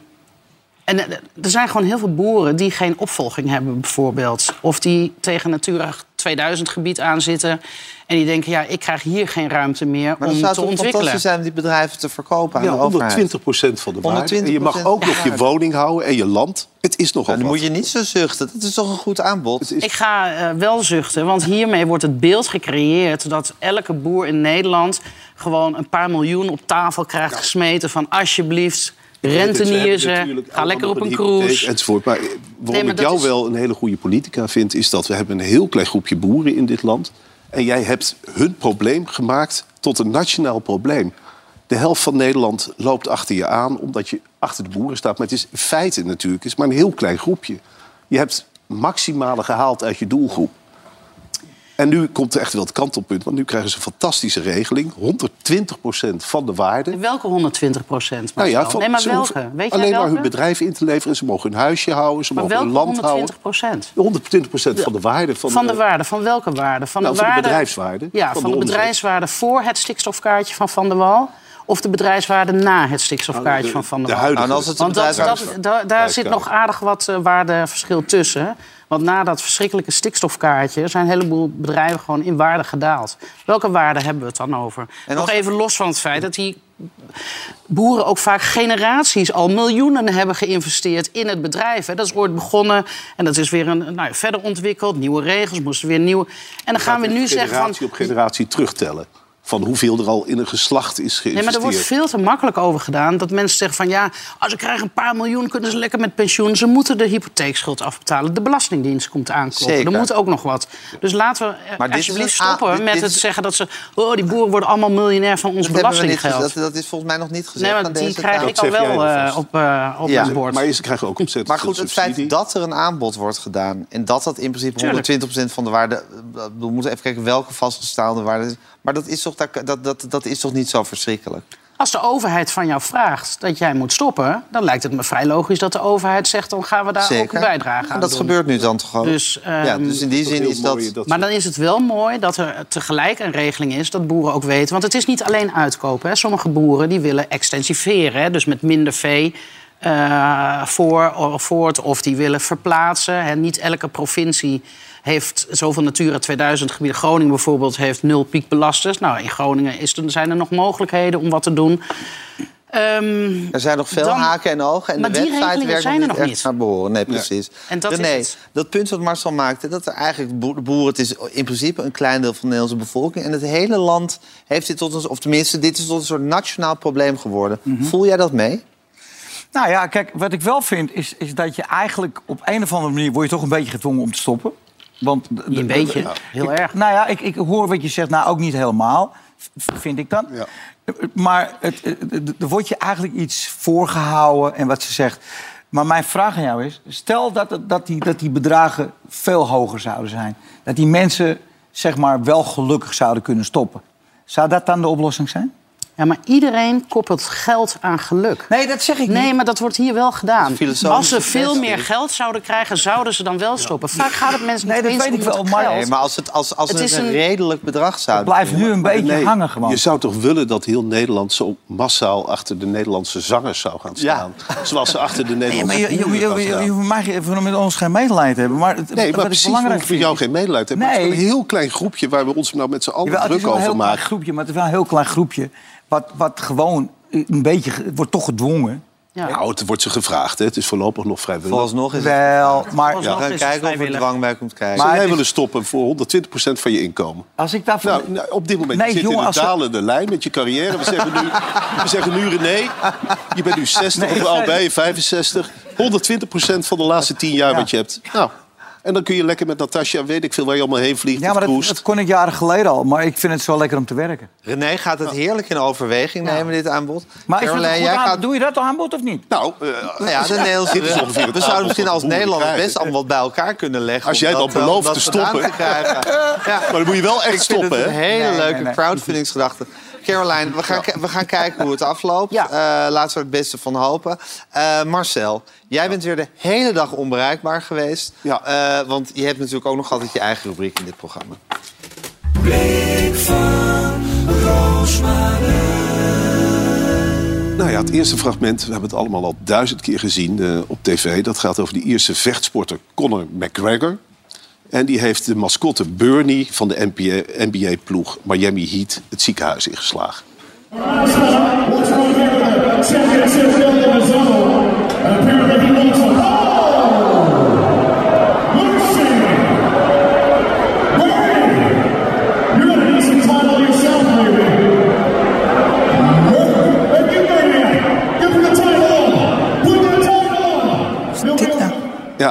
en eh, er zijn gewoon heel veel boeren die geen opvolging hebben, bijvoorbeeld. Of die tegen Natura 2000 gebied aanzitten. En die denken, ja, ik krijg hier geen ruimte meer Maar om dan zou te het ontwikkelen. fantastisch zijn om die bedrijven te verkopen aan Ja, de overheid. 120 van de waarde. En je mag 120%, ook nog je woning houden en je land. Het is nogal Nou, dan wat. moet je niet zo zuchten. Dat is toch een goed aanbod? Het is- Ik ga eh, wel zuchten, want hiermee wordt het beeld gecreëerd... dat elke boer in Nederland gewoon een paar miljoen op tafel krijgt gesmeten... van alsjeblieft, rentenier Ze hebben ze, natuurlijk ga lekker op een cruise. Enzovoort. Maar eh, waarom maar ik jou is- wel een hele goede politica vind... is dat we hebben een heel klein groepje boeren in dit land. En jij hebt hun probleem gemaakt tot een nationaal probleem. De helft van Nederland loopt achter je aan omdat je achter de boeren staat. Maar het is in feite natuurlijk het is maar een heel klein groepje. Je hebt maximale gehaald uit je doelgroep. En nu komt er echt wel het kantelpunt. Want nu krijgen ze een fantastische regeling. 120% van de waarde. Welke 120 procent? Nou ja, van- nee, maar ze welke? Weet alleen maar hun bedrijf in te leveren. Ze mogen hun huisje houden, ze maar mogen hun land houden. 120 procent? 120% van de waarde van, Van de waarde, van welke waarde? Van Nou, de, van de waarde, bedrijfswaarde, Ja, van van, de de, bedrijfswaarde voor het stikstofkaartje van Van der Wal... of de bedrijfswaarde na het stikstofkaartje de- van Van der de Wal? huidige. Nou, en als het de Want dat, bedrijfswaarde- dat, da- daar zit nog aardig wat eh, waardeverschil tussen. Want na dat verschrikkelijke stikstofkaartje... zijn een heleboel bedrijven gewoon in waarde gedaald. Welke waarde hebben we het dan over? En Nog even los van het feit dat die boeren ook vaak generaties al miljoenen hebben geïnvesteerd in het bedrijf. Dat is ooit begonnen en dat is weer een, nou, verder ontwikkeld. Nieuwe regels, moesten weer nieuwe... En dan gaan we nu zeggen van... generatie op generatie terugtellen. Van hoeveel er al in een geslacht is Nee, geïnvesteerd. maar er wordt veel te makkelijk over gedaan. Dat mensen zeggen van ja, als ze krijgen een paar miljoen... kunnen ze lekker met pensioen. Ze moeten de hypotheekschuld afbetalen. De Belastingdienst komt aankloppen. Zeker. Er moet ook nog wat. Dus laten we eh, Maar alsjeblieft stoppen dit- met dit het is- zeggen dat ze... oh, die boeren worden allemaal miljonair van ons Dat, niet belastinggeld. gezegd. dat is volgens mij nog niet gezegd. nee, maar die deze krijg ik al wel eh, op, eh, op Ja. mijn bord. Maar ze krijgen ook ontzettend Maar goed, het subsidie. feit dat er een aanbod wordt gedaan... en dat dat in principe Tuurlijk. 120% van de waarde... We moeten even kijken welke vastgestelde waarde is. Maar dat is toch, dat, dat, dat, dat is toch niet zo verschrikkelijk? Als de overheid van jou vraagt dat jij moet stoppen... dan lijkt het me vrij logisch dat de overheid zegt... dan gaan we daar ook een bijdrage En aan dat doen. gebeurt nu dan toch ook? Dus, ja, ehm, dus in die zin is dat... Maar dan is het wel mooi dat er tegelijk een regeling is... dat boeren ook weten. Want het is niet alleen uitkopen. Hè. Sommige boeren die willen extensiveren. Hè. Dus met minder vee eh, voor of voort. Of die willen verplaatsen. Hè. Niet elke provincie heeft zoveel Natura 2000 gebieden. Groningen bijvoorbeeld heeft nul piekbelasters. Nou, in Groningen is, er- zijn er nog mogelijkheden om wat te doen. Ehm, Er zijn nog veel Dan- haken en ogen. En Maar de die website regelingen werkt zijn er nog niet echt naar behoren. Nee, precies. En dat is René, het. dat punt wat Marcel maakte... dat er eigenlijk boer- de boeren... het is in principe een klein deel van de Nederlandse bevolking... en het hele land heeft dit tot een... of tenminste, dit is tot een soort nationaal probleem geworden. Mhm. Voel jij dat mee? Nou ja, kijk, wat ik wel vind is, is dat je eigenlijk op een of andere manier... word je toch een beetje gedwongen om te stoppen. Want, een beetje, de- heel ik- erg. Nou ja, ik, ik hoor wat je zegt, nou ook niet helemaal, vind ik dan. Ja. Maar het, er wordt je eigenlijk iets voorgehouden en wat ze zegt. Maar mijn vraag aan jou is, stel dat, dat, die, dat die bedragen veel hoger zouden zijn. Dat die mensen zeg maar wel gelukkig zouden kunnen stoppen. Zou dat dan de oplossing zijn? Ja, maar iedereen koppelt geld aan geluk. Nee, dat zeg ik Nee, niet. maar dat wordt hier wel gedaan. Als ze veel meer geld zouden krijgen, zouden ze dan wel stoppen. Vaak gaat het mensen Nee, niet dat eens weet om ik wel, het maar-. Nee, maar als het, als, als Het het is een een- redelijk bedrag zou Blijf nu een beetje Nee, hangen gewoon. Je zou toch willen dat heel Nederland zo massaal achter de Nederlandse zangers zou gaan staan. Zoals ze achter de Nee, Nederlandse maar je, je, je, even met ons geen medelijden te hebben. Maar het, Nee, maar ik precies, belangrijk we hoeven jou geen medelijden hebben. Nee. Het is een heel klein groepje waar we ons nou met z'n allen Jawel, het is druk wel een heel over klein maken. groepje, maar het is wel een heel klein groepje. Wat, wat gewoon een beetje... Het wordt toch gedwongen. Ja. Nou, het wordt ze gevraagd. Hè. Het is voorlopig nog vrijwillig. Vooralsnog is het... Wel, maar Ja. We gaan kijken of er vrijwillig. dwang bij komt kijken. Maar jij is- willen stoppen voor 120% van je inkomen? als ik daarvan... Nou, nou, op dit moment Nee, je zit jongen, in een we- dalende lijn met je carrière. We zeggen nu, we zeggen nu René, je bent nu 60 Nee, of al bij je 65. 120% van de laatste 10 jaar Ja. wat je hebt. Nou, en dan kun je lekker met Natasja, weet ik veel waar je allemaal heen vliegt ja, maar dat, kon ik jaren geleden al. Maar ik vind het zo lekker om te werken. René gaat het heerlijk in overweging nemen, dit aanbod. Maar Caroline, jij aan- gaat... doe je dat aanbod of niet? Nou, eh, Nou ja, de Nederlandse, Dit is ongeveer we zouden misschien als Nederlanders best allemaal wat bij elkaar kunnen leggen. Als om jij dan dat, eh, belooft te stoppen. te. Ja. maar dan moet je wel echt Ik vind stoppen, het een hè? hele Nee, leuke nee, nee. crowdfundingsgedachte. Caroline, we gaan, we gaan kijken hoe het afloopt. Ja. Eh, laten we er het beste van hopen. Eh, Marcel, jij bent weer de hele dag onbereikbaar geweest. Ja. Eh, want je hebt natuurlijk ook nog altijd je eigen rubriek in dit programma. Blik van Roosmalen. Nou ja, het eerste fragment, we hebben het allemaal al duizend keer gezien eh, op tv. Dat gaat over de Ierse vechtsporter Conor McGregor. En die heeft de mascotte Bernie van de NBA-ploeg Miami Heat het ziekenhuis ingeslagen.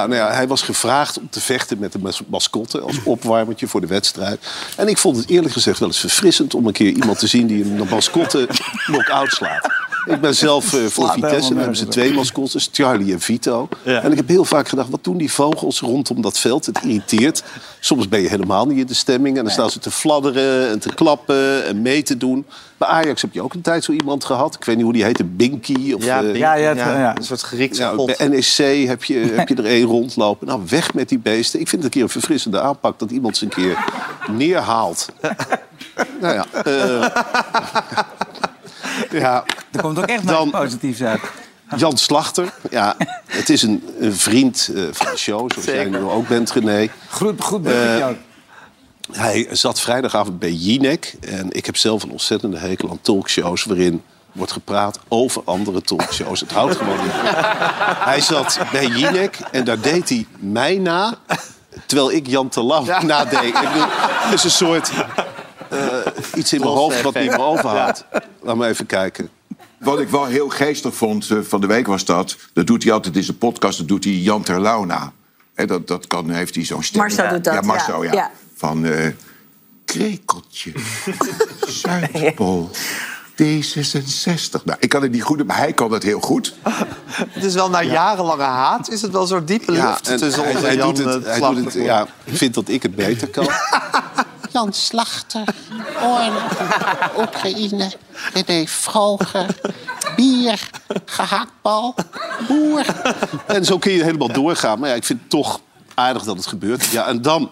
Nou ja, hij was gevraagd om te vechten met de mas- mascotte als opwarmertje voor de wedstrijd. En ik vond het eerlijk gezegd wel eens verfrissend om een keer iemand te zien die een mascotte knock-out slaat. Ik ben zelf eh, voor Vitesse, dan hebben ze twee mascottes, Charlie en Vito. Ja. En ik heb heel vaak gedacht, wat doen die vogels rondom dat veld? Het irriteert. Soms ben je helemaal niet in de stemming en dan staan ze te fladderen en te klappen en mee te doen. Bij Ajax heb je ook een tijd zo iemand gehad. Ik weet niet hoe die heette, Binky of... Ja, eh, ja, ja, het- ja. Een soort ja, god. bij NEC heb je, heb je er één rondlopen. Nou, weg met die beesten. Ik vind het een keer een verfrissende aanpak dat iemand ze een keer neerhaalt. nou ja, eh, ja, Er komt ook echt nog positiefs uit. Jan Slachter. Ja, het is een, een vriend eh, van de show, zoals jij nu ook bent, René. Goed, goed bruggetje Eh, ook. Hij zat vrijdagavond bij Jinek. En ik heb zelf een ontzettende hekel aan talkshows... waarin wordt gepraat over andere talkshows. Het houdt gewoon niet. Hij zat bij Jinek en daar deed hij mij na... terwijl ik Jan Terlouw nadeed. Ik bedoel, het is een soort... eh, iets in mijn hoofd wat niet meer overhoudt. Laat me even kijken. Wat ik wel heel geestig vond eh, van de week was dat... dat doet hij altijd in zijn podcast, dat doet hij Jan Terlouw na. Hè, dat, dat kan, heeft hij zo'n stem. Marcel doet dat, Ja, Marcel, ja. ja. Ja. Van eh krekeltje, Zuidpool, D66. Nou, ik kan het niet goed, maar hij kan het heel goed. Het is wel na jarenlange haat, is het wel zo'n diepe lucht en tussen hij, ons en hij Jan doet het, eh, hij doet het, ja, vindt dat ik het beter kan. Jan Slachter, oorlog, Oekraïne, René Vroger, bier, gehaktbal, boer. En zo kun je helemaal doorgaan. Maar ja, ik vind het toch aardig dat het gebeurt. Ja, en dan,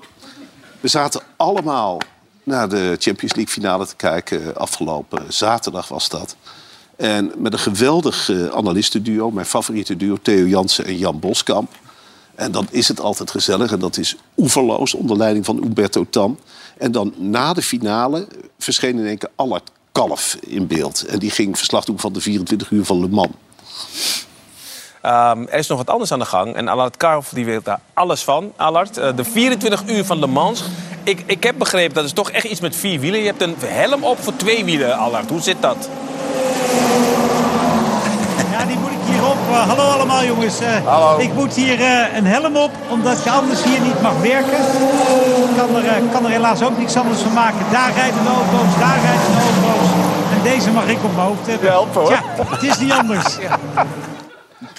we zaten allemaal naar de Champions League finale te kijken. Afgelopen zaterdag was dat. En met een geweldig eh, analistenduo, mijn favoriete duo, Theo Jansen en Jan Boskamp. En dan is het altijd gezellig en dat is oeverloos onder leiding van Umberto Tan. En dan na de finale verscheen in één keer Allard Kalf in beeld. En die ging verslag doen van de 24 uur van Le Mans. Ehm, er is nog wat anders aan de gang. En Allard Karf die weet daar alles van. Allard, eh, de 24 uur van Le Mans. Ik, ik heb begrepen dat is toch echt iets met vier wielen. Je hebt een helm op voor twee wielen, Allard. Hoe zit dat? Ja, die moet ik hier op. Eh, hallo allemaal jongens. Eh, Hallo. Ik moet hier eh, een helm op, omdat je anders hier niet mag werken. Ik kan er, eh, kan er helaas ook niks anders van maken. Daar rijden de auto's, daar rijden de auto's. En deze mag ik op mijn hoofd hebben. Help, hoor. Ja, het is niet anders.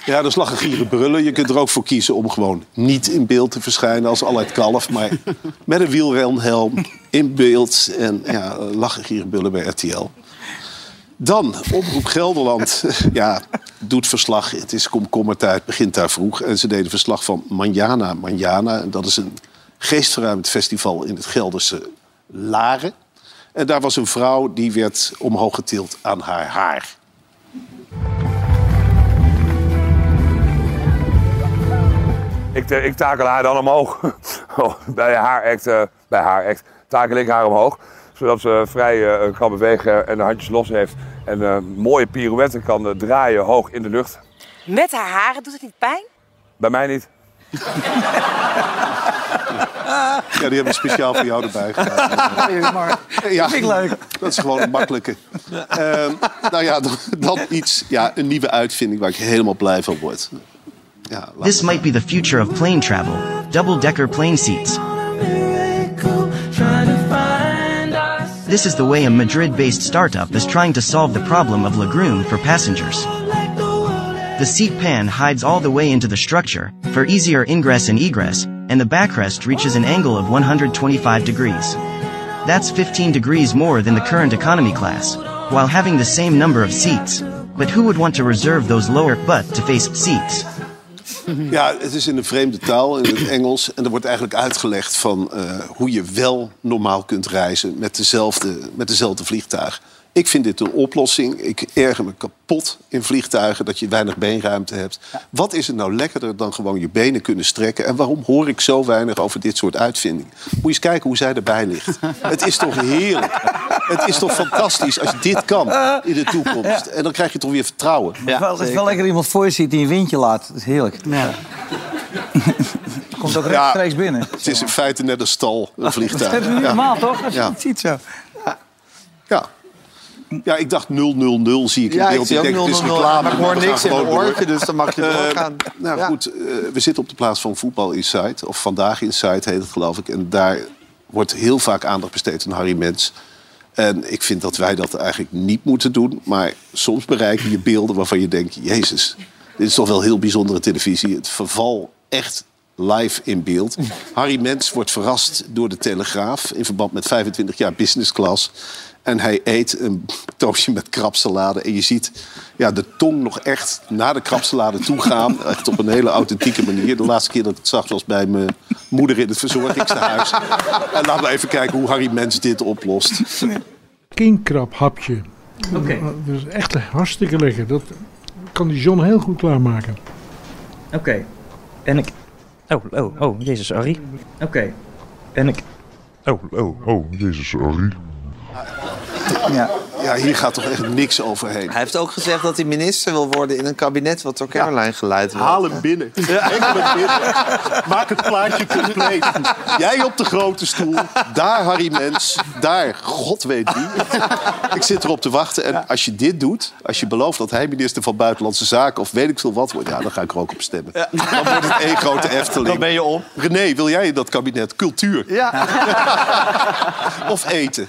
Ja, dat is lachen, gieren, brullen. Je kunt er ook voor kiezen om gewoon niet in beeld te verschijnen als Allard Kalf. Maar met een wielrenhelm in beeld. En ja, lachen, gieren, brullen bij RTL. Dan, Omroep Gelderland. Ja, doet verslag. Het is komkommertijd, begint daar vroeg. En ze deden verslag van Manjana Manjana. Dat is een geestverruimend festival in het Gelderse Laren. En daar was een vrouw die werd omhoog getild aan haar haar. Ik, eh, ik takel haar dan omhoog. Oh, bij haar act, eh, bij haar act takel ik haar omhoog. Zodat ze vrij eh, kan bewegen en de handjes los heeft. En eh, mooie pirouetten kan eh, draaien hoog in de lucht. Met haar haren doet het niet pijn? Bij mij niet. Ja, die hebben we speciaal voor jou erbij gedaan. Ja, Vind ik leuk. Dat is gewoon een makkelijke. Ehm, nou ja, dan, dan iets, ja, een nieuwe uitvinding waar ik helemaal blij van word. Ja, This might be the future of plane travel. Double decker plane seats. This is the way a Madrid based startup is trying to solve the problem of lagoon for passengers. The seat pan hides all the way into the structure, for easier ingress and egress, and the backrest reaches an angle of 125 degrees. That's 15 degrees more than the current economy class. while having the same number of seats. But who would want to reserve those lower butt to face seats? Ja, het is in een vreemde taal, in het Engels. En er wordt eigenlijk uitgelegd van eh, hoe je wel normaal kunt reizen met dezelfde, met dezelfde vliegtuig. Ik vind dit een oplossing. Ik erger me kapot in vliegtuigen dat je weinig beenruimte hebt. Wat is het nou lekkerder dan gewoon je benen kunnen strekken? En waarom hoor ik zo weinig over dit soort uitvindingen? Moet je eens kijken hoe zij erbij ligt. Het is toch heerlijk? Het is toch fantastisch als je dit kan in de toekomst? En dan krijg je toch weer vertrouwen. is wel, het is wel lekker iemand voor je ziet die een windje laat. Dat is heerlijk. Komt ook rechtstreeks binnen. Het is in feite net een stal, een vliegtuig. Dat is Ja. normaal, toch? Als je Ja. het ziet zo. Ja. Ja, ik dacht 000 zie ik in Ja, ik beeld. zie ook denk, het is 000, reclame, maar ik hoor niks in mijn oortje, dus dan mag je Eh, doorgaan. nou Ja. goed, eh, we zitten op de plaats van Voetbal Insight. Of Vandaag Insight heet het, geloof ik. En daar wordt heel vaak aandacht besteed aan Harry Mens. En ik vind dat wij dat eigenlijk niet moeten doen. Maar soms bereiken je beelden waarvan je denkt... Jezus, dit is toch wel heel bijzondere televisie. Het verval echt live in beeld. Harry Mens wordt verrast door de Telegraaf... in verband met 25 jaar business class. En hij eet een toastje met krabsalade. En je ziet ja, de tong nog echt naar de krabsalade toe gaan. Echt op een hele authentieke manier. De laatste keer dat ik het zag was bij mijn moeder in het verzorgingstehuis. En laten we even kijken hoe Harry Mens dit oplost. Kingkrabhapje. Oké. Dat is echt hartstikke lekker. Dat kan die John heel goed klaarmaken. Oké. En ik... Oh, oh, oh, jezus, Harry. Oké. En ik... Oh, oh, oh, jezus, sorry. Ja. Ja, hier gaat toch echt niks overheen. Hij heeft ook gezegd dat hij minister wil worden in een kabinet wat door Caroline geleid wordt. Haal hem binnen. Hem binnen. Maak het plaatje compleet. Jij op de grote stoel. Daar Harry Mens. Daar God weet wie. Ik zit erop te wachten. En als je dit doet, als je belooft dat hij minister van Buitenlandse Zaken... of weet ik veel wat wordt, ja, dan ga ik er ook op stemmen. Dan wordt het één grote Efteling. Dan ben je op. René, wil jij in dat kabinet cultuur? Ja. Of eten?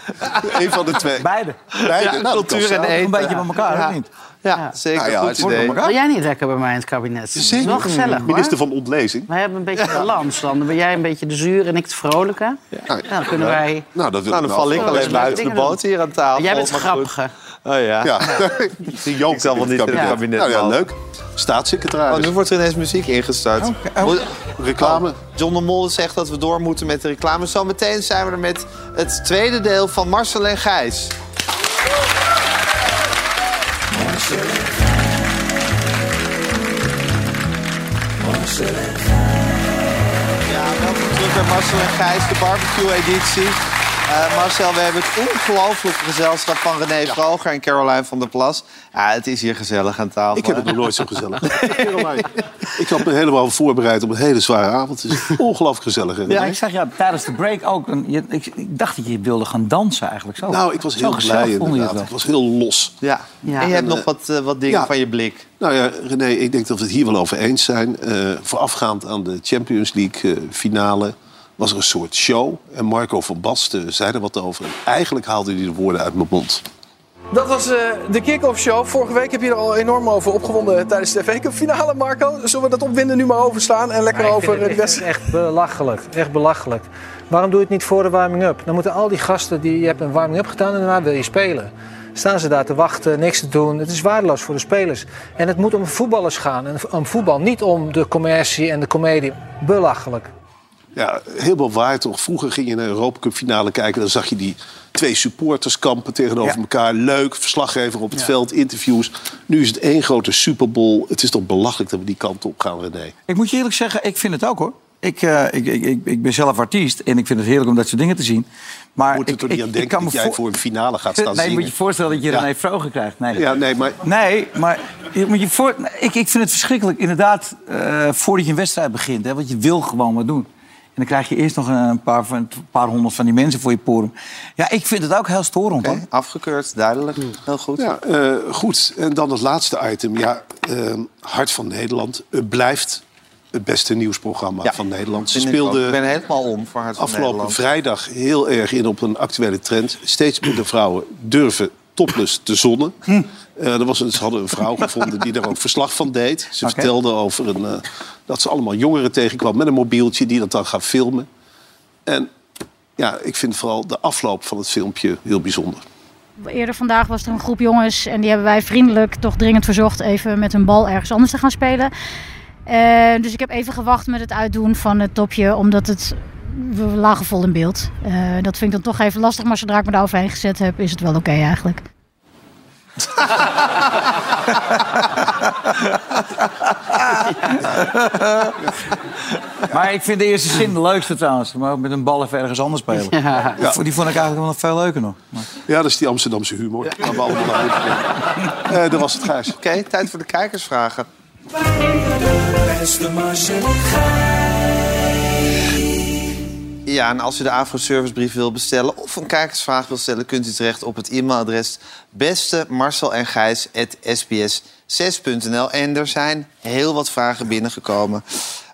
Eén van de twee. Beide. Beide. Ja, Nou, dat cultuur en eten. Een beetje bij elkaar, Ja. niet? Ja, zeker. Nou ja, Goed idee. Wil jij niet lekker bij mij in het kabinet? Is Zeker. wel gezellig, hoor. Minister van Ontlezing. Wij hebben een beetje balans. Dan ben jij een beetje de zuur en ik de vrolijke. Nou, Dan kunnen wij... Nou, dat wil Nou, dan val ik alleen buiten de boot hier aan tafel. Jij bent grappige. Oh ja. Ja. Die Joop Ik zal wel niet in het kabinet. Nou ja, leuk. Staatssecretaris. Oh, nu wordt er ineens muziek ingestart. Moet- Reclame. Oh, John de Mol zegt dat we door moeten met de reclame. Zometeen zijn we er met het tweede deel van Marcel en Gijs. Ja, welkom terug Marcel en Gijs, de barbecue-editie. Eh, Marcel, we hebben het ongelooflijke gezelschap van René Vroger en Caroline van der Plas. Ja, het is hier gezellig aan tafel. Ik heb het nog nooit zo gezellig. Ik had me helemaal voorbereid op een hele zware avond. Het is ongelooflijk gezellig. Ja, ik zag ja, tijdens de break ook. Een, je, ik, ik dacht dat je wilde gaan dansen eigenlijk. Zo. Nou, ik was Zo heel gezellig blij vond je het inderdaad. Ik was heel los. Ja. Ja. En je hebt En, nog wat, eh, wat dingen ja. van je blik. Nou ja, René, ik denk dat we het hier wel over eens zijn. Eh, voorafgaand aan de Champions League eh, finale was er een soort show. En Marco van Basten zei er wat over. En eigenlijk haalde hij de woorden uit mijn mond. Dat was eh, de kick-off show. Vorige week heb je er al enorm over opgewonden tijdens de FA Cup finale, Marco. Zullen we dat opwinden nu maar overslaan en lekker over het, het echt belachelijk. Echt belachelijk. Waarom doe je het niet voor de warming-up? Dan moeten al die gasten, die, je hebt een warming-up gedaan en daarna wil je spelen. Staan ze daar te wachten, niks te doen. Het is waardeloos voor de spelers. En het moet om voetballers gaan. En om voetbal, niet om de commercie en de comedie. Belachelijk. Ja, helemaal waar toch. Vroeger ging je naar een Europa Cup finale kijken. Dan zag je die twee supporterskampen tegenover Ja. elkaar. Leuk, verslaggever op het veld, interviews. Nu is het één grote Superbowl. Het is toch belachelijk dat we die kant op gaan, René. Ik moet je eerlijk zeggen, ik vind het ook hoor. Ik, eh, ik, ik, ik, ben zelf artiest en ik vind het heerlijk om dat soort dingen te zien. Maar Moet er ik, toch niet aan denken kan me dat jij voor- een finale gaat staan Nee, zingen? moet je voorstellen dat je Ja. René Vroger krijgt. Nee, Ja, nee, maar... nee maar moet je voor, ik, ik vind het verschrikkelijk, inderdaad, eh, voordat je een wedstrijd begint. Hè, want je wil gewoon wat doen. En dan krijg je eerst nog een paar, van, een paar honderd van die mensen voor je porum. Ja, ik vind het ook heel storend. hoor. Afgekeurd, duidelijk. Heel goed. Ja, eh, goed. En dan het laatste item. Ja, eh, Hart van Nederland. Het blijft het beste nieuwsprogramma Ja, van Nederland. Ze ik Ik ben helemaal om voor Hart van afgelopen Nederland. vrijdag heel erg in op een actuele trend. Steeds minder vrouwen durven topless te zonnen. Hm. Eh, er was een, ze hadden een vrouw gevonden die daar ook verslag van deed. Ze vertelde over een, eh, dat ze allemaal jongeren tegenkwam met een mobieltje... die dat dan gaan filmen. En ja, ik vind vooral de afloop van het filmpje heel bijzonder. eerder vandaag was er een groep jongens en die hebben wij vriendelijk toch dringend verzocht even met hun bal ergens anders te gaan spelen. Eh, dus ik heb even gewacht met het uitdoen van het topje, omdat het we lagen vol in beeld. Eh, dat vind ik dan toch even lastig, maar zodra ik me daar overheen gezet heb, is het wel oké eigenlijk. Maar ik vind de eerste zin de leukste trouwens. Maar ook met een bal even ergens anders spelen. Ja. Die- Die vond ik eigenlijk wel nog veel leuker nog. Maar- Ja, dat is die Amsterdamse humor. Naar uitkijken. Eh, dat was het, Gijs. Oké, tijd voor de kijkersvragen. Beste Marcel en Gijs. Ja, en als u de Afro-servicebrief wil bestellen of een kijkersvraag wil stellen... kunt u terecht op het e-mailadres beste Marcel en Gijs sbs6.nl. En er zijn heel wat vragen binnengekomen.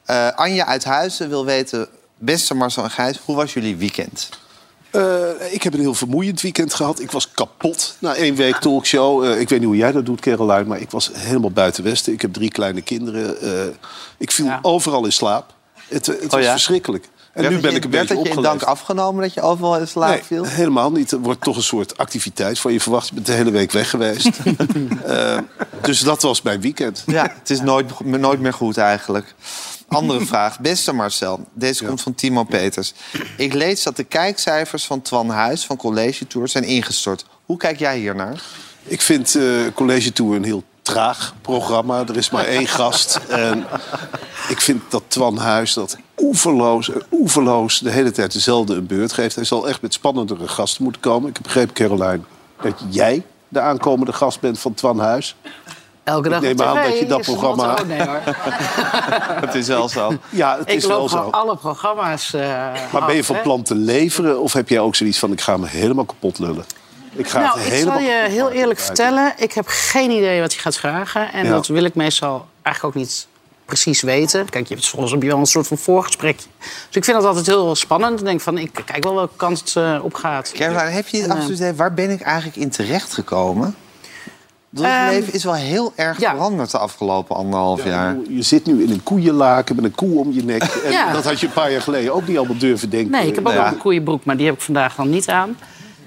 Eh Anja uit Huizen wil weten... Beste Marcel en Gijs, hoe was jullie weekend? Eh, ik heb een heel vermoeiend weekend gehad. Ik was kapot na één week talkshow. Eh, ik weet niet hoe jij dat doet, Caroline, maar ik was helemaal buiten Westen. Ik heb drie kleine kinderen. Eh, ik viel overal in slaap. Het, het was Oh ja? verschrikkelijk. En Werd nu ben je- ik een werd beetje je in dank afgenomen dat je overal in slaap Nee, viel? helemaal niet. Het wordt toch een soort activiteit van je verwacht. Je bent de hele week weg geweest. Eh, dus dat was mijn weekend. Ja, het is nooit, nooit meer goed eigenlijk. Andere vraag. Beste Marcel, deze komt van Timo Peters. Ik lees dat de kijkcijfers van Twan Huis van College Tour zijn ingestort. Hoe kijk jij hiernaar? Ik vind eh, College Tour een heel traag programma. Er is maar één gast. En ik vind dat Twan Huis dat oeverloos en oeverloos de hele tijd dezelfde een beurt geeft. Hij zal echt met spannendere gasten moeten komen. Ik heb begrepen, Caroline, dat jij de aankomende gast bent van Twan Huis. Elke dag Ik neem aan dat je dat programma-. Nee hoor. Het is wel zo. Ja, het ik is loop wel zo. alle programma's eh Maar ben je van hè. plan te leveren? Of heb jij ook zoiets van, ik ga me helemaal kapot lullen? Ik ga nou, het ik zal je heel eerlijk vertellen. Ik heb geen idee wat hij gaat vragen. En Ja. dat wil ik meestal eigenlijk ook niet precies weten. Kijk, je hebt volgens heb je wel een soort van voorgesprek. Dus ik vind dat altijd heel spannend. Ik denk van, ik kijk wel welke kant het eh, op gaat. Caroline, heb je het En, eh, absoluut idee, waar ben ik eigenlijk in terecht gekomen? Het Ehm, leven is wel heel erg veranderd de afgelopen anderhalf jaar. Je zit nu in een koeienlaken met een koe om je nek. En Ja. dat had je een paar jaar geleden ook niet allemaal durven denken. Nee, ik heb ook een koeienbroek, maar die heb ik vandaag dan niet aan.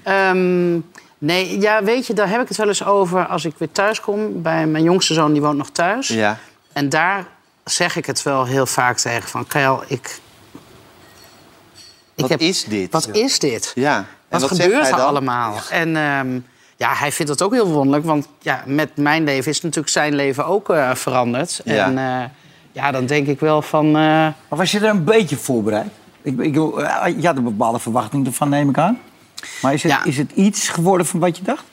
Ehm, nee, ja, weet je, daar heb ik het wel eens over als ik weer thuis kom. Bij mijn jongste zoon, die woont nog thuis. Ja. En daar zeg ik het wel heel vaak tegen van... Kyle, ik... Wat is dit? Wat is dit? Ja. En Wat, gebeurt er allemaal? En ehm, ja, hij vindt het ook heel wonderlijk. Want ja, met mijn leven is natuurlijk zijn leven ook eh, veranderd. Ja. En eh, ja, dan denk ik wel van... eh, Maar was je er een beetje voorbereid? Ik, ik, je had een bepaalde verwachting ervan, neem ik aan. Maar is het, is het iets geworden van wat je dacht?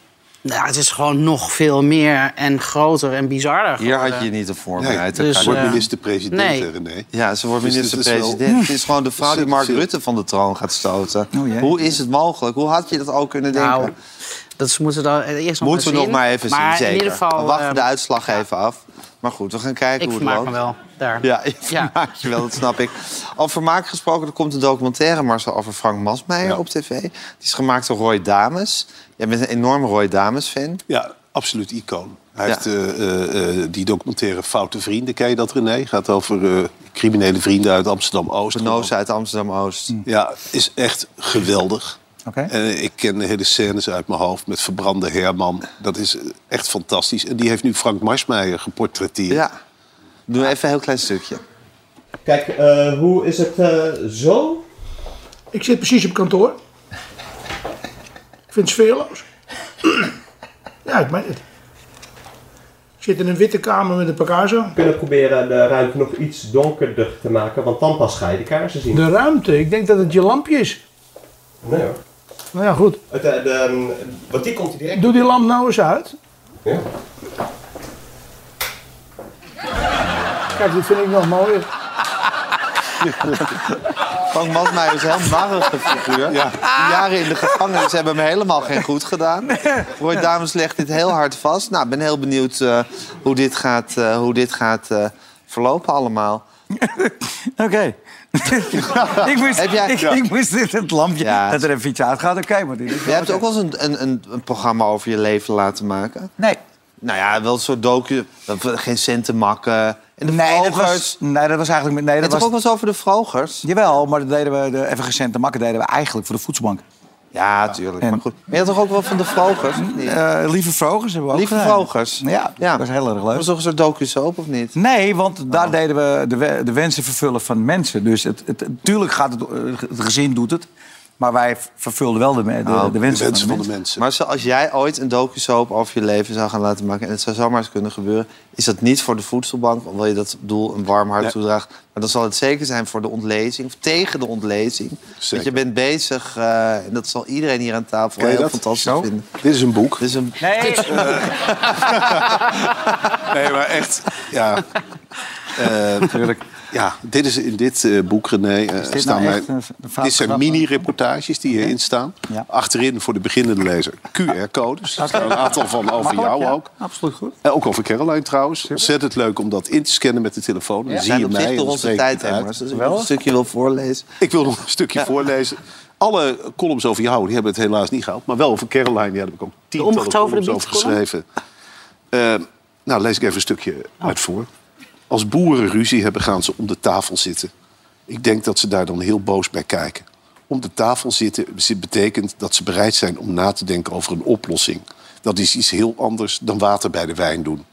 Nou, het is gewoon nog veel meer en groter en bizarder Hier had geworden. je je niet op voorbereid. Nee, dus, kan eh, minister-president, nee. hè, René. Ja, ze wordt Dus is minister-president. wel- Het is gewoon de vrouw die Mark Rutte van de troon gaat stoten. Hoe is het mogelijk? Hoe had je dat ook kunnen denken? Nou, dat ze moeten dan eerst nog Moeten we maar nog zien. maar even maar zien, zeker. in ieder geval... we wachten eh, de uitslag even af. Maar goed, we gaan kijken Ik hoe het vermaak loopt. me wel, daar. Ja, ik vermaak je wel, dat snap ik. Over vermaak gesproken, er komt een documentaire... Marcel, over Frank Masmeijer op tv. Die is gemaakt door Roy Dames. Jij bent een enorme Roy Dames-fan. Ja, absoluut icoon. Hij Ja. heeft eh, eh, eh, die documentaire Foute Vrienden, ken je dat René? Gaat over eh, criminele vrienden uit Amsterdam-Oost. Benozen uit Amsterdam-Oost. Ja, is echt geweldig. En ik ken de hele scènes uit mijn hoofd met verbrande Herman. Dat is echt fantastisch. En die heeft nu Frank Marsmeijer geportretteerd. Ja. Doe even een heel klein stukje. Kijk, eh, hoe is het eh, zo? Ik zit precies op kantoor. Ik vind het sfeerloos. ja, ik meen het. Ik zit in een witte kamer met een Picasso. We kunnen proberen de ruimte nog iets donkerder te maken, want dan pas ga je de kaarsen zien. De ruimte, ik denk dat het je lampje is. Nee hoor. Nou ja, goed. Het, eh, de, want die komt direct. Doe die lamp nou eens uit. Ja. Kijk, dit vind ik nog mooier. Frank Masmeijer is heel narrige figuur. Die jaren in de gevangenis hebben hem helemaal geen goed gedaan. Roy Dames legt dit heel hard vast. Nou, ik ben heel benieuwd eh, hoe dit gaat, eh, hoe dit gaat eh, verlopen allemaal. Oké. ik, moest, Heb jij- ik, Ja. ik moest dit, het lampje, Ja. dat er even iets uitgaat. Oké, maar dit is Jij hebt ook wel eens een, een, een, een programma over je leven laten maken. Nee. Nou ja, wel een soort docu. Geen centen makken. En de Nee, dat was, nee, dat was eigenlijk... met- Nee, dat Het was, ook wel eens over de Vrogers? Jawel, maar dat deden we, de, even recente makken deden we eigenlijk voor de voedselbank. Ja, tuurlijk. Maar goed. Maar je had toch ook wel van de Vrogers? niet? Eh, Lieve Vrogers hebben we ook Lieve gedaan. Vrogers. Ja, dat was heel erg leuk. Was toch een soort docu-soap, of niet? Nee, want daar deden we de, de wensen vervullen van mensen. Dus het, het, natuurlijk gaat het, eh, het gezin doet het. Maar wij vervulden wel de, de, Oh, de wensen, van de mensen. Maar als jij ooit een docu-soap over je leven zou gaan laten maken... en het zou zomaar eens kunnen gebeuren... is dat niet voor de voedselbank, omdat je dat doel een warm hart Ja. toedraagt... maar dan zal het zeker zijn voor de ontlezing, of tegen de ontlezing. Want je bent bezig, eh, en dat zal iedereen hier aan tafel heel dat? fantastisch Zo? vinden. Dit is een boek. Dit is een... Nee. Nee, maar echt, ja. Eh, ja, dit is in dit eh, boek, René, eh, dit staan nou wij- dit zijn mini-reportages die hierin staan. Achterin voor de beginnende lezer QR-codes. Er staan een aantal van over jou ja. ook. Absoluut goed. En ook over Caroline trouwens. Ontzettend leuk om dat in te scannen met de telefoon. Dan zie je mij en onze tijd het als ik nog een stukje wil voorlezen. Ik wil nog een stukje Ja. voorlezen. Alle columns over jou, die hebben het helaas niet gehaald. Maar wel over Caroline, ja, daar heb ik ook tientallen columns over geschreven. Eh, nou, lees ik even een stukje uit voor. Als boeren ruzie hebben, gaan ze om de tafel zitten. Ik denk dat ze daar dan heel boos bij kijken. Om de tafel zitten zit- betekent dat ze bereid zijn om na te denken over een oplossing. Dat is iets heel anders dan water bij de wijn doen.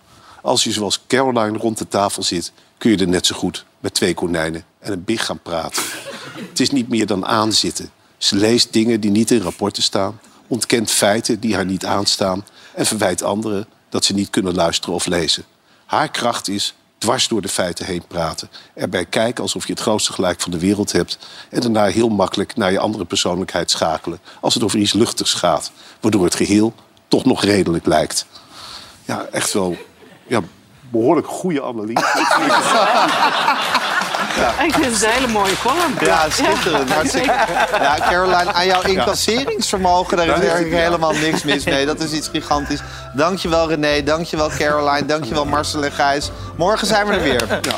Als je zoals Caroline rond de tafel zit, kun je er net zo goed met twee konijnen en een big gaan praten. Het is niet meer dan aanzitten. Ze leest dingen die niet in rapporten staan, ontkent feiten die haar niet aanstaan en verwijt anderen dat ze niet kunnen luisteren of lezen. Haar kracht is dwars door de feiten heen praten. Erbij kijken alsof je het grootste gelijk van de wereld hebt. En daarna heel makkelijk naar je andere persoonlijkheid schakelen. Als het over iets luchtigs gaat. Waardoor het geheel toch nog redelijk lijkt. Ja, echt wel ja, behoorlijk goede analyse. Ik vind het een hele mooie column. Ja, schitterend. Ja, hartstikke. Caroline, aan jouw incasseringsvermogen, daar is eigenlijk helemaal niks mis mee. Dat is iets gigantisch. Dankjewel René, dankjewel Caroline, dankjewel Marcel en Gijs. Morgen zijn we er weer. Ja.